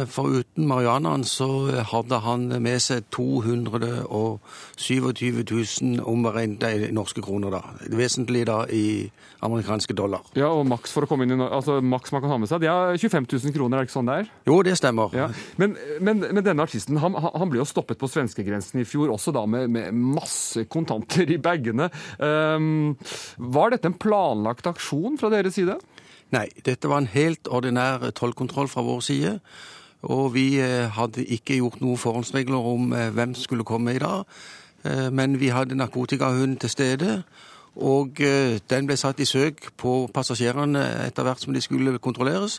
foruten marihuanaen så hadde han med seg 227 000 omregnet i norske kroner, da. Vesentlig da i amerikanske dollar. Ja, og maks for å komme inn i, altså maks man kan ha med seg, det er 25 000 kroner, er det ikke sånn det er? Jo, det stemmer. Ja. Men, men, men, denne artisten han, han, ble jo stoppet på svenskegrensen i fjor, også da med, med masse kontanter i bagene. Um, var dette en planlagt aksjon fra deres side? Nei, dette var en helt ordinær tollkontroll fra vår side. Og vi eh, hadde ikke gjort noen forhåndsregler om eh, hvem som skulle komme i dag. Eh, men vi hadde narkotikahund til stede. Og den ble satt i søk på passasjerene etter hvert som de skulle kontrolleres.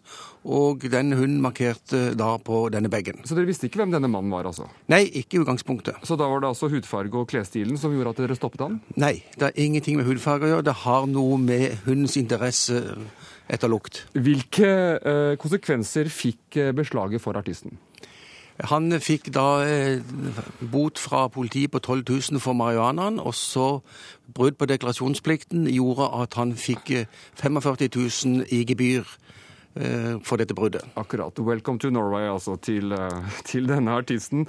Og den hunden markerte da på denne bagen. Så dere visste ikke hvem denne mannen var, altså? Nei, ikke i utgangspunktet. Så da var det altså hudfarge og klesstilen som gjorde at dere stoppet han? Nei, det har ingenting med hudfarge å gjøre. Det har noe med hundens interesse etter lukt. Hvilke eh, konsekvenser fikk eh, beslaget for artisten? Han fikk da eh, bot fra politiet på 12 000 for marihuanaen, og så brudd på deklarasjonsplikten gjorde at han fikk 45 000 i gebyr for dette bruddet. Akkurat. Welcome to Norway, altså, til, til denne artisten.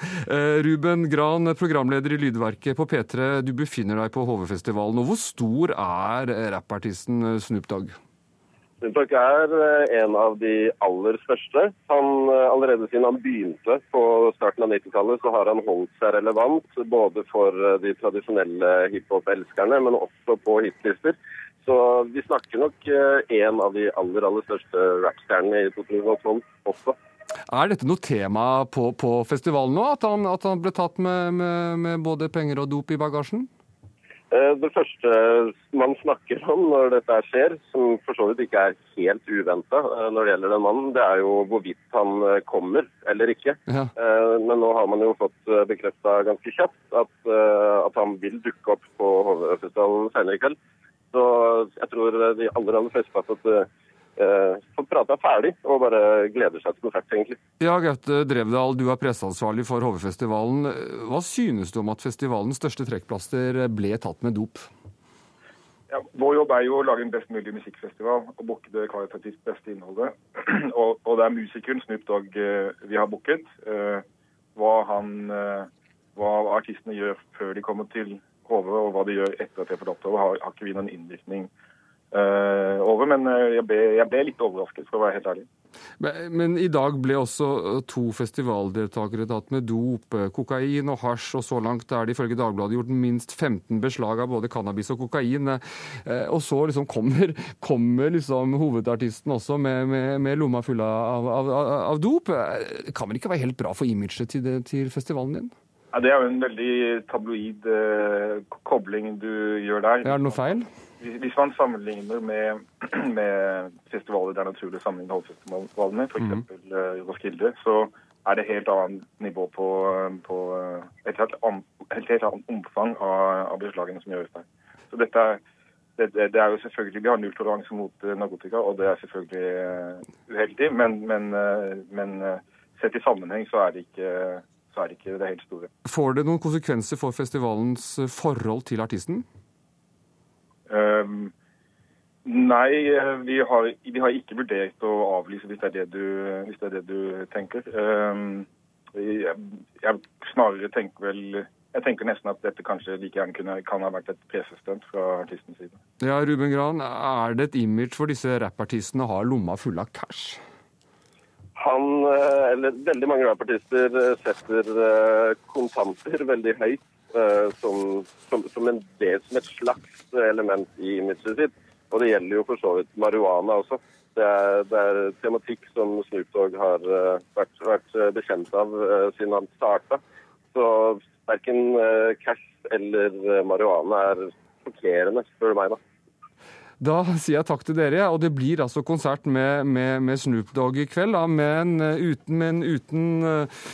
Ruben Gran, programleder i Lydverket på P3. Du befinner deg på HV-festivalen. Og hvor stor er rappartisten Snoop Dogg? Snoop er eh, en av de aller største. Han, eh, allerede siden han begynte på starten av 90-tallet, så har han holdt seg relevant både for eh, de tradisjonelle hiphop-elskerne, men også på hitlister. Så vi snakker nok en av de aller, aller største rappstjernene i 2012 også. Er dette noe tema på, på festivalen nå, at han, at han ble tatt med, med, med både penger og dop i bagasjen? Eh, det første man snakker om når dette skjer, som for så vidt ikke er helt uventa eh, når det gjelder den mannen, det er jo hvorvidt han eh, kommer eller ikke. Ja. Men nå har man jo fått bekrefta ganske kjapt at, at, han vil dukke opp på HV-festivalen senere i kveld. Så jeg tror de aller, aller fleste fått eh, fått prata ferdig og bare gleder seg til konsert, egentlig. Ja, Gaute Drevdal, du er presseansvarlig for HV-festivalen. Hva synes du om at festivalens største trekkplaster ble tatt med dop? Ja, vår jobb er jo å lage en best mulig musikkfestival og booke det kvalitativt beste innholdet. og, og, det er musikeren Snoop Dogg eh, vi har booket. Eh, hva, han, eh, hva artistene gjør før de kommer til HV, og hva de gjør etter at de har fått oppdrag, har, har ikke vi noen innvirkning uh, over. Men eh, jeg ble, jeg ble, litt overrasket, for å være helt ærlig. Men, men, i dag ble også eh, to festivaldeltakere tatt med dop, kokain og hasj, og så langt er det ifølge Dagbladet gjort minst 15 beslag av både cannabis og kokain. Og så liksom kommer, kommer liksom hovedartisten også med, med, med lomma full av, av, av, dop. Kan vel ikke være helt bra for imaget til, til festivalen din? Ja, Det er jo en veldig tabloid eh, kobling du gjør der. Er det noe feil? Hvis man sammenligner med, med festivaler det er naturlig å sammenligne hovedfestivalene, f.eks. Mm. Uh, Roskilde, så er det helt annet nivå på, på et, helt, helt, helt annet omfang av, av, beslagene som gjøres der. Så dette er, det, det, er jo selvfølgelig, Vi har nulltoleranse mot uh, narkotika, og det er selvfølgelig uh, uheldig. Men, men, men sett i sammenheng så er det ikke, så er det, ikke det helt store. Får det noen konsekvenser for festivalens forhold til artisten? Um, nei, vi har, vi har, ikke vurdert å avlyse, hvis det er det du, det er det du tenker. Um, jeg, jeg, snarere tenker vel jeg tenker nesten at dette kanskje like gjerne kunne, kan ha vært et pressestunt fra artistens side. Ja, Ruben Gran, er det et image for disse rappartistene å ha lomma full av cash? Han, eh, eller veldig mange rappartister, eh, setter eh, kontanter veldig høyt som, som, som, en del, som et slags element i imaget sitt. Og det gjelder jo for så vidt marihuana også. Det er, det er tematikk som Snoop Dogg har vært, vært bekjent av siden han starta. Så verken cash eller marihuana er sjokkerende, spør du meg. da. Da sier jeg takk til dere, og det blir altså konsert med, med, med Snoop Dogg i kveld. Da, men uten, men uten,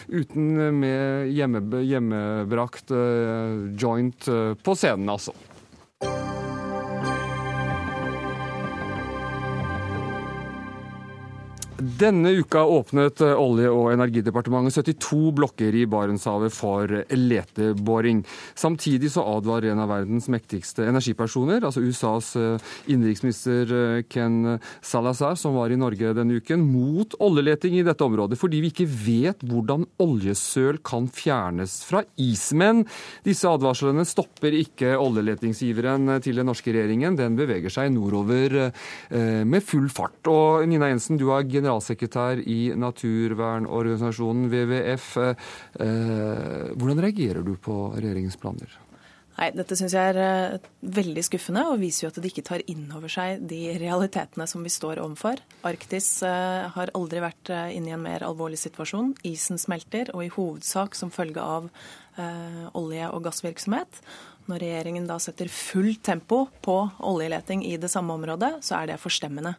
uten med hjemme, hjemmebrakt joint på scenen, altså. Denne uka åpnet Olje- og energidepartementet 72 blokker i Barentshavet for leteboring. Samtidig så advarer en av verdens mektigste energipersoner, altså USAs eh, innenriksminister eh, Ken Salazar, som var i Norge denne uken, mot oljeleting i dette området, fordi vi ikke vet hvordan oljesøl kan fjernes fra is. Men disse advarslene stopper ikke oljeletingsgiveren til den norske regjeringen. Den beveger seg nordover eh, med full fart. Og Nina Jensen, du er generalsekretær i naturvernorganisasjonen WWF. Eh, hvordan reagerer du på regjeringens planer? Nei, Dette syns jeg er eh, veldig skuffende og viser jo at de ikke tar inn over seg de realitetene som vi står overfor. Arktis eh, har aldri vært inne i en mer alvorlig situasjon. Isen smelter, og i hovedsak som følge av olje- og gassvirksomhet. Når regjeringen da setter fullt tempo på oljeleting i det samme området, så er det forstemmende.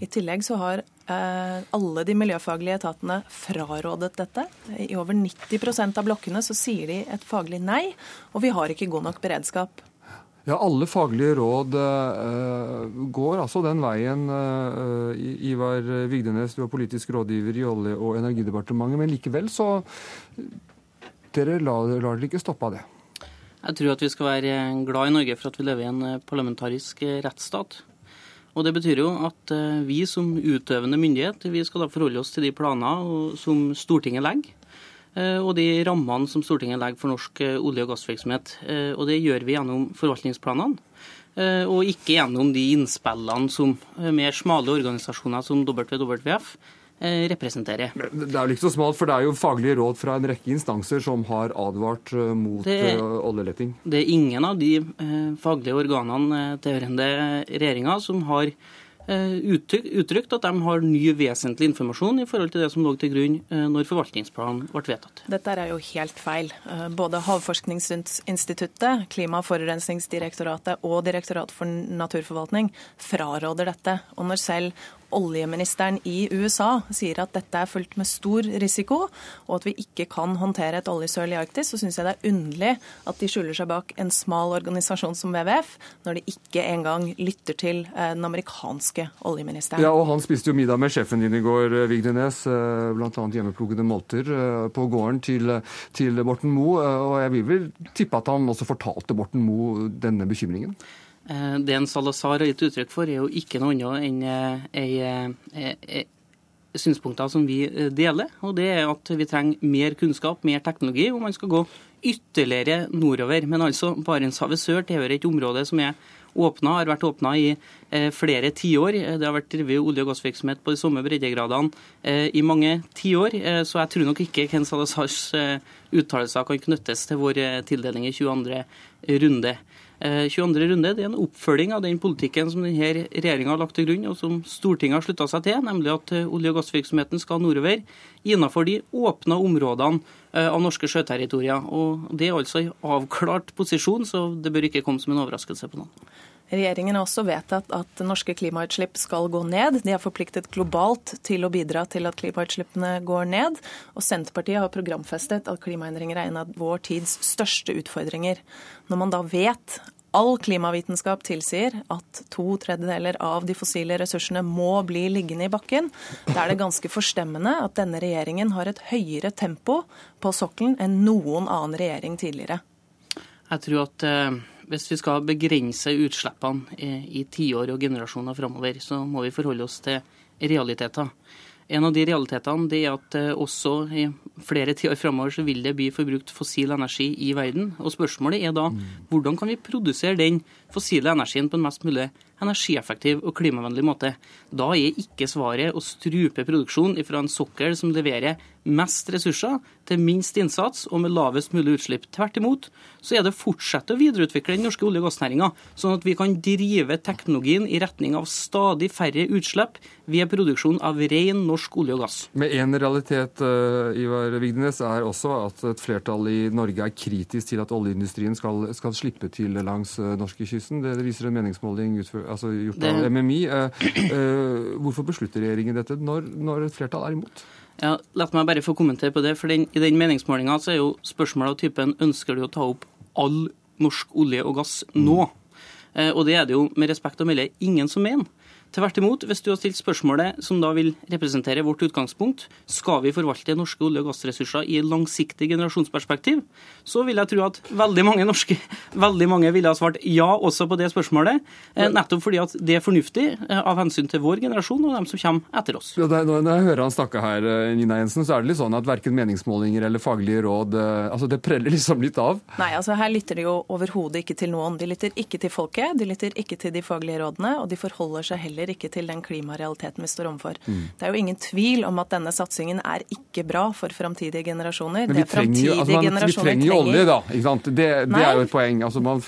I tillegg så har eh, alle de miljøfaglige etatene frarådet dette. I over 90% av blokkene så sier de et faglig nei, og vi har ikke god nok beredskap. Ja, Alle faglige råd uh, går altså den veien. Uh, Ivar Vigdenes, du er politisk rådgiver i Olje- og energidepartementet, men likevel så Dere lar, lar dere ikke stoppe av det? Jeg tror at vi skal være glad i Norge for at vi lever i en eh, parlamentarisk eh, rettsstat. Og Det betyr jo at eh, vi som utøvende myndighet vi skal da forholde oss til de planer som Stortinget legger. Og de rammene som Stortinget legger for norsk olje- og gassvirksomhet. Og det gjør vi gjennom forvaltningsplanene. Og ikke gjennom de innspillene som mer smale organisasjoner som WWF representerer. Det er jo ikke så smalt, for det er jo faglige råd fra en rekke instanser som har advart eh, mot det, eh, oljeleting. Det er ingen av de faglige organene tilhørende regjeringa som har uttrykt at de har ny vesentlig informasjon i forhold til det som lå til grunn når forvaltningsplanen ble vedtatt. Dette er jo helt feil. Både Havforskningsinstituttet, Klima- og forurensningsdirektoratet og Direktoratet for naturforvaltning fraråder dette. Og når selv oljeministeren i USA sier at dette er fullt med stor risiko, og at vi ikke kan håndtere et oljesøl i Arktis, så syns jeg det er underlig at de skjuler seg bak en smal organisasjon som WWF, når de ikke engang lytter til eh, den amerikanske oljeministeren. Ja, og Han spiste jo middag med sjefen din i går, eh, Vigdenes, eh, bl.a. hjemmeplukkede målter på gården til, til Borten Moe. Og jeg vil vel tippe at han også fortalte Borten Moe denne bekymringen? Eh, det en Salazar har gitt uttrykk for, er jo ikke noe annet enn eh, eh, synspunkter som vi deler. Og det er at vi trenger mer kunnskap, mer teknologi, og man skal gå ytterligere nordover. Men altså, Barentshavet sør tilhører et område som er åpna, har vært åpna i flere tiår. Det har vært drevet olje- og gassvirksomhet på de samme breddegradene i mange tiår. Så jeg tror nok ikke Ken Salazars uttalelser kan knyttes til vår tildeling i 22. runde. 22. Eh, runde det er en oppfølging av den politikken som denne regjeringa har lagt til grunn, og som Stortinget har slutta seg til, nemlig at eh, olje- og gassvirksomheten skal nordover innenfor de åpna områdene eh, av norske sjøterritorier. Og Det er altså en avklart posisjon, så det bør ikke komme som en overraskelse på noen. Regjeringen har også vedtatt at norske klimautslipp skal gå ned. De har forpliktet globalt til å bidra til at klimautslippene går ned. Og Senterpartiet har programfestet at klimaendringer er en av vår tids største utfordringer. Når man da vet All klimavitenskap tilsier at to tredjedeler av de fossile ressursene må bli liggende i bakken. Da er det ganske forstemmende at denne regjeringen har et høyere tempo på sokkelen enn noen annen regjering tidligere. Jeg tror at eh, hvis vi skal begrense utslippene i, tiår og generasjoner framover, så må vi forholde oss til realiteter. En av de realitetene det er at eh, også i flere tiår framover så vil det bli forbrukt fossil energi i verden. Og Spørsmålet er da hvordan kan vi produsere den fossile energien på en mest mulig energieffektiv og klimavennlig måte. Da er ikke svaret å strupe produksjon fra en sokkel som leverer mest ressurser til minst innsats og med lavest mulig utslipp. Tvert imot så er det å fortsette å videreutvikle den norske olje- og gassnæringa, sånn at vi kan drive teknologien i retning av stadig færre utslipp ved produksjon av ren norsk olje og gass. Med én realitet uh, Ivar Vigdenes, er også at et flertall i Norge er kritisk til at oljeindustrien skal, skal slippe til langs norske norskekysten. Det, det viser en meningsmåling utfør, altså gjort det... av MMI. Uh, hvorfor beslutter regjeringen dette når, når et flertall er imot? Ja, La meg bare få kommentere på det. for den, I den meningsmålinga er jo spørsmålet av typen ønsker du å ta opp all norsk olje og gass nå? Mm. Og det er det jo med respekt å melde ingen som mener. Tvert imot, hvis du har stilt spørsmålet som da vil representere vårt utgangspunkt, skal vi forvalte norske olje- og gassressurser i et langsiktig generasjonsperspektiv, så vil jeg tro at veldig mange norske, veldig mange ville ha svart ja også på det spørsmålet. Eh, nettopp fordi at det er fornuftig eh, av hensyn til vår generasjon og dem som kommer etter oss. Ja, når jeg hører han snakke her, eh, Nina Jensen, så er det litt sånn at verken meningsmålinger eller faglige råd altså det preller liksom litt av? Nei, altså her lytter de jo overhodet ikke til noen. De lytter ikke til folket, de lytter ikke til de faglige rådene, og de forholder seg heller ikke til den klimarealiteten vi står overfor. Mm. Det er jo ingen tvil om at denne satsingen er ikke bra for framtidige generasjoner. Men vi trenger jo, altså man, vi trenger jo olje, da. Det, det er jo et poeng. Altså man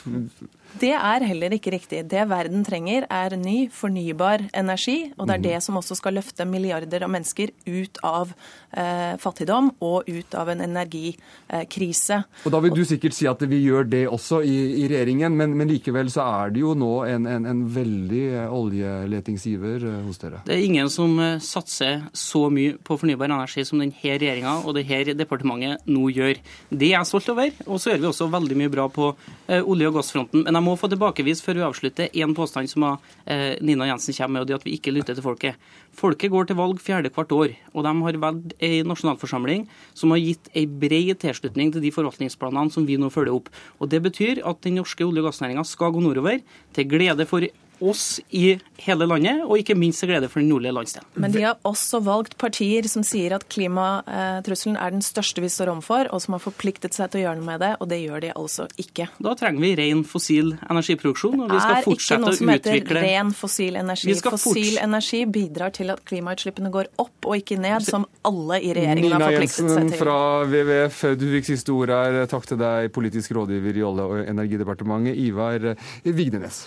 det er heller ikke riktig. Det verden trenger, er ny, fornybar energi. Og det er det som også skal løfte milliarder av mennesker ut av eh, fattigdom og ut av en energikrise. Og Da vil du sikkert si at vi gjør det også i, i regjeringen, men, men, likevel så er det jo nå en, en, en veldig eh, oljeletingsgiver eh, hos dere? Det er ingen som eh, satser så mye på fornybar energi som denne regjeringa og dette departementet nå gjør. Det er jeg stolt over. Og så gjør vi også veldig mye bra på olje- og gassfronten. Men jeg må få tilbakevise før vi avslutter én påstand som eh, Nina Jensen kommer med, og det at vi ikke lytter til folket. Folket går til valg fjerde hvert år, og de har valgt ei nasjonalforsamling som har gitt ei bred tilslutning til de forvaltningsplanene som vi nå følger opp. Og Det betyr at den norske olje- og gassnæringa skal gå nordover, til glede for oss i hele landet, og ikke minst til glede for den nordlige landsdelen. Men de har også valgt partier som sier at klimatrusselen er den største vi står overfor, og som har forpliktet seg til å gjøre noe med det, og det gjør de altså ikke. Da trenger vi ren fossil energiproduksjon, og vi skal fortsette å utvikle Det er ikke noe som heter ren fossil energi. Fossil energi bidrar til at klimautslippene går opp og ikke ned, som alle i regjeringen har forpliktet seg til. Nina Jensen fra WWF, du fikk siste ord her. Takk til deg, politisk rådgiver i Olje- og energidepartementet, Ivar Vigdenes.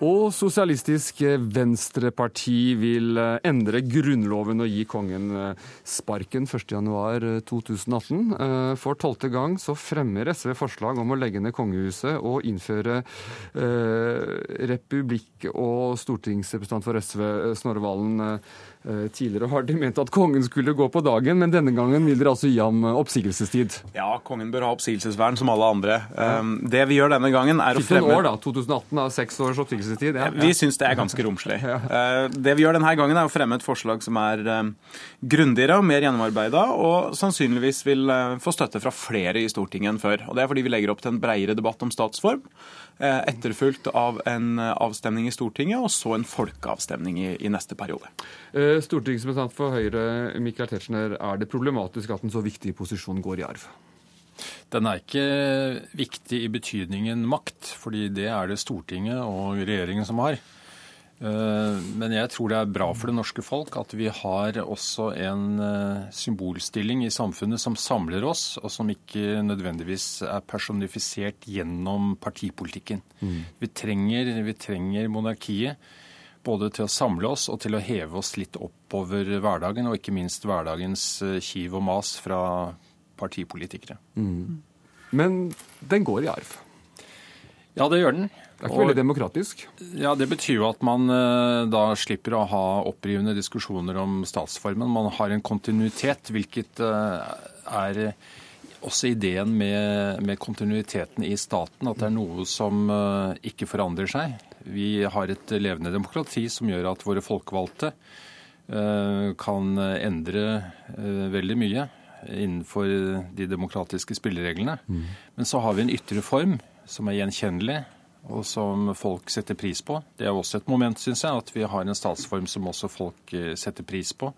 Og Sosialistisk Venstreparti vil eh, endre Grunnloven og gi kongen eh, sparken 1.1.2018. Eh, for tolvte gang så fremmer SV forslag om å legge ned kongehuset og innføre republikk. Og stortingsrepresentant for SV, Snorre Valen, tidligere har de ment at kongen skulle gå på dagen, men denne gangen vil dere altså gi ham eh, oppsigelsestid? Ja, kongen bør ha oppsigelsesvern som alle andre. Ja. Eh, det vi gjør denne gangen er å fremme år, da. 2018 har seks års oppsigelsestid. Ja. Vi syns det er ganske romslig. Ja. Det vi gjør denne gangen er å fremme et forslag som er grundigere og mer gjennomarbeida, og sannsynligvis vil få støtte fra flere i Stortinget enn før. Og Det er fordi vi legger opp til en bredere debatt om statsform. Eh, etterfulgt av en eh, avstemning i Stortinget, og så en folkeavstemning i, i neste periode. Eh, stortingsrepresentant for Høyre, Michael Tetzschner, er det problematisk at en så viktig posisjon går i arv? Den er ikke viktig i betydningen makt, fordi det er det Stortinget og regjeringen som har. Eh, men jeg tror det er bra for det norske folk at vi har også en eh, symbolstilling i samfunnet som samler oss, og som ikke nødvendigvis er personifisert gjennom partipolitikken. Mm. Vi, trenger, vi, trenger, monarkiet både til å samle oss og til å heve oss litt oppover hverdagen, og ikke minst hverdagens eh, kiv og mas fra partipolitikere. Mm. Men den går i arv? Ja, det gjør den. Det er ikke veldig demokratisk. Ja, Det betyr jo at man eh, da slipper å ha opprivende diskusjoner om statsformen. Man har en kontinuitet, hvilket eh, er også ideen med, med kontinuiteten i staten. At det er noe som eh, ikke forandrer seg. Vi har et levende demokrati som gjør at våre folkevalgte kan endre veldig mye innenfor de demokratiske spillereglene. Mm. Men så har vi en ytre form som er gjenkjennelig, og som folk setter pris på. Det er også et moment, syns jeg, at vi har en statsform som også folk eh, setter pris på,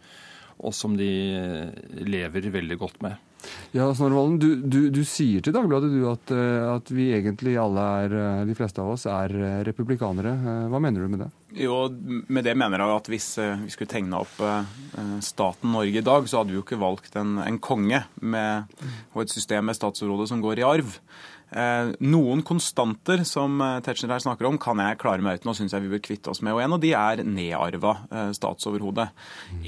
og som de eh, lever veldig godt med. Ja, Snorre du, du, du, sier til Dagbladet du, at, eh, at, vi egentlig alle er, de fleste av oss, er republikanere. Hva mener du med det? Jo, Med det mener jeg at hvis vi skulle tegna opp staten Norge i dag, så hadde vi jo ikke valgt en, en konge med, og et system med statsrådet som går i arv. Eh, noen konstanter som eh, Tetzschner her snakker om, kan jeg klare meg uten og syns jeg vi bør kvitte oss med. Og en av de er nedarva eh, statsoverhode.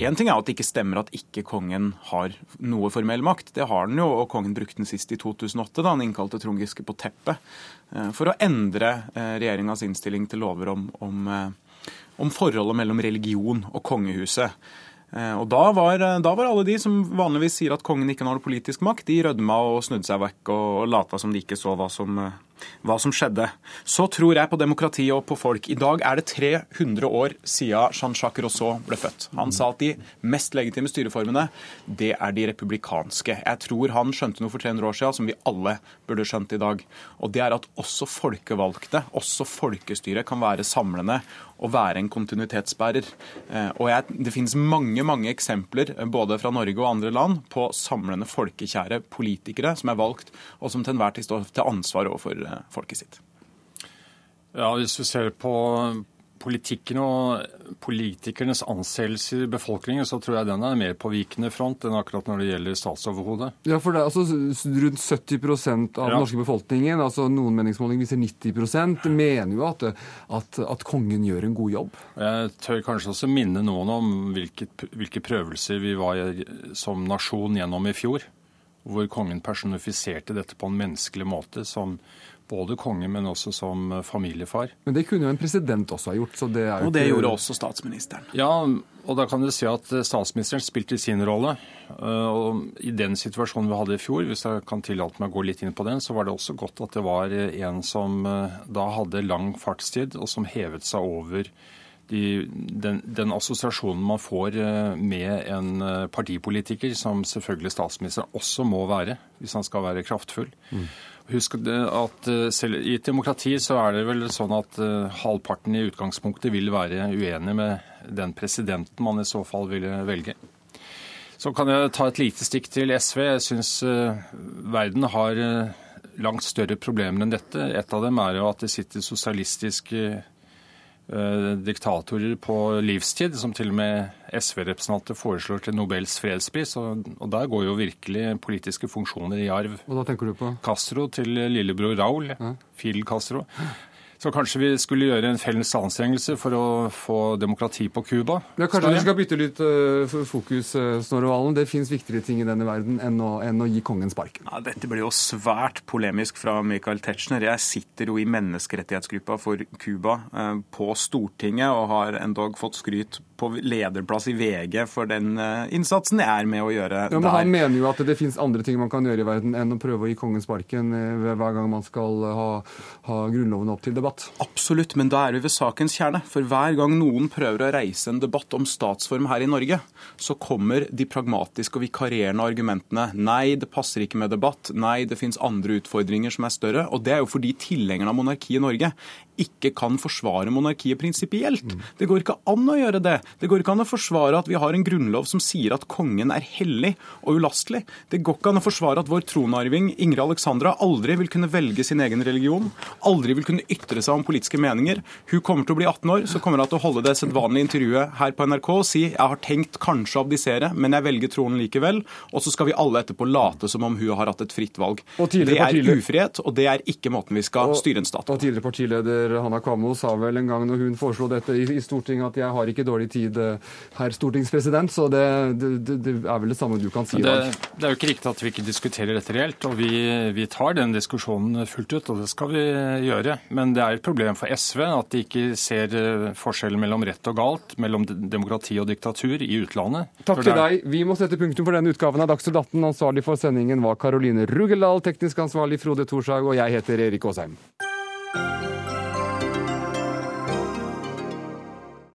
Én ting er at det ikke stemmer at ikke kongen har noe formell makt. Det har den jo, og kongen brukte den sist i 2008, da han innkalte Trond Giske på teppet for å endre regjeringas innstilling til lover om, om, om forholdet mellom religion og kongehuset. Eh, og da var, eh, da var, alle de som vanligvis sier at kongen ikke har noe politisk makt, de rødma og snudde seg vekk og, lata som de ikke så hva som, eh, hva som skjedde. Så tror jeg på demokrati og på folk. I dag er det 300 år siden Jean-Jacques Rousseau ble født. Han sa at de mest legitime styreformene, det er de republikanske. Jeg tror han skjønte noe for 300 år siden som vi alle burde skjønt i dag. Og det er at også folkevalgte, også folkestyret, kan være samlende og være en kontinuitetsbærer. Eh, og jeg, Det finnes mange mange eksempler eh, både fra Norge og andre land på samlende folkekjære politikere som er valgt, og som til enhver tid står til ansvar overfor eh, folket sitt. Ja, Hvis vi ser på politikken og politikernes anseelse i befolkningen, så tror jeg den er mer på vikende front enn akkurat når det gjelder statsoverhodet. Ja, for det er altså rundt 70 av den norske befolkningen, altså noen meningsmålinger viser 90 mener jo at, at, at, kongen gjør en god jobb. Jeg tør kanskje også minne noen om hvilke, hvilke prøvelser vi var som nasjon gjennom i fjor, hvor kongen personifiserte dette på en menneskelig måte som både konge, men også som familiefar. Men det kunne jo en president også ha gjort. så det er jo Og det ikke... gjorde også statsministeren. Ja, og da kan du si at statsministeren spilte sin rolle. Eh, og I den situasjonen vi hadde i fjor, hvis jeg kan tillate meg å gå litt inn på den, så var det også godt at det var en som eh, da hadde lang fartstid, og som hevet seg over de, den, den, assosiasjonen man får eh, med en partipolitiker, som selvfølgelig statsministeren også må være, hvis han skal være kraftfull. Mm. Husk at eh, selv i et demokrati så er det vel sånn at uh, halvparten i utgangspunktet vil være uenig med den presidenten man i så fall ville velge. Så kan jeg ta et lite stikk til SV. Jeg syns uh, verden har langt større problemer enn dette. Et av dem er jo at det sitter sosialistiske Eh, diktatorer på livstid, som til og med SV-representanter foreslår til Nobels fredspris. Og, og, der går jo virkelig politiske funksjoner i arv. Hva da tenker du på? Castro til lillebror Raúl. Ja. Fidel Castro. Så kanskje vi skulle gjøre en felles anstrengelse for å få demokrati på Cuba? Ja, kanskje vi skal bytte litt uh, fokus, uh, Snorre Valen. Det fins viktigere ting i denne verden enn å, enn å gi kongen sparken. Ja, dette blir jo svært polemisk fra Michael Tetzschner. Jeg sitter jo i menneskerettighetsgruppa for Cuba uh, på Stortinget og har endog fått skryt på lederplass i VG for den innsatsen jeg er med å gjøre ja, men der. Han mener jo at det fins andre ting man kan gjøre i verden enn å prøve å gi kongen sparken hver gang man skal ha, ha Grunnloven opp til debatt debatt? Absolutt, men da er vi ved sakens kjerne. For hver gang noen prøver å reise en debatt om statsform her i Norge, så kommer de pragmatiske og vikarierende argumentene. Nei, det passer ikke med debatt. Nei, det fins andre utfordringer som er større. Og det er jo fordi tilhengerne av monarki i Norge ikke kan forsvare monarkiet prinsipielt. Det går ikke an å gjøre det. Det går ikke an å forsvare at vi har en grunnlov som sier at kongen er hellig og ulastelig. Det går ikke an å forsvare at vår tronarving Ingrid Alexandra aldri vil kunne velge sin egen religion, aldri vil kunne ytre seg om politiske meninger. Hun kommer til å bli 18 år, så kommer hun til å holde det sedvanlige intervjuet her på NRK og si jeg har tenkt kanskje å abdisere, men jeg velger tronen likevel. Og så skal vi alle etterpå late som om hun har hatt et fritt valg. Det er ufrihet, og det er ikke måten vi skal styre en stat på. Og tidligere partileder Hanna Kamo sa vel en gang når hun foreslo dette i, i Stortinget at jeg har ikke dårlig tid, eh, herr stortingspresident. Så det, det, det, er vel det samme du kan si i dag. Det er jo ikke riktig at vi ikke diskuterer dette reelt. og vi, vi tar den diskusjonen fullt ut, og det skal vi gjøre. Men det er et problem for SV at de ikke ser eh, forskjellen mellom rett og galt, mellom demokrati og diktatur i utlandet. Takk til deg. Vi må sette punktum for denne utgaven av Dagsnytt 18. Ansvarlig for sendingen var Karoline Rugeldal, teknisk ansvarlig Frode Thorshaug, og jeg heter Erik Aasheim.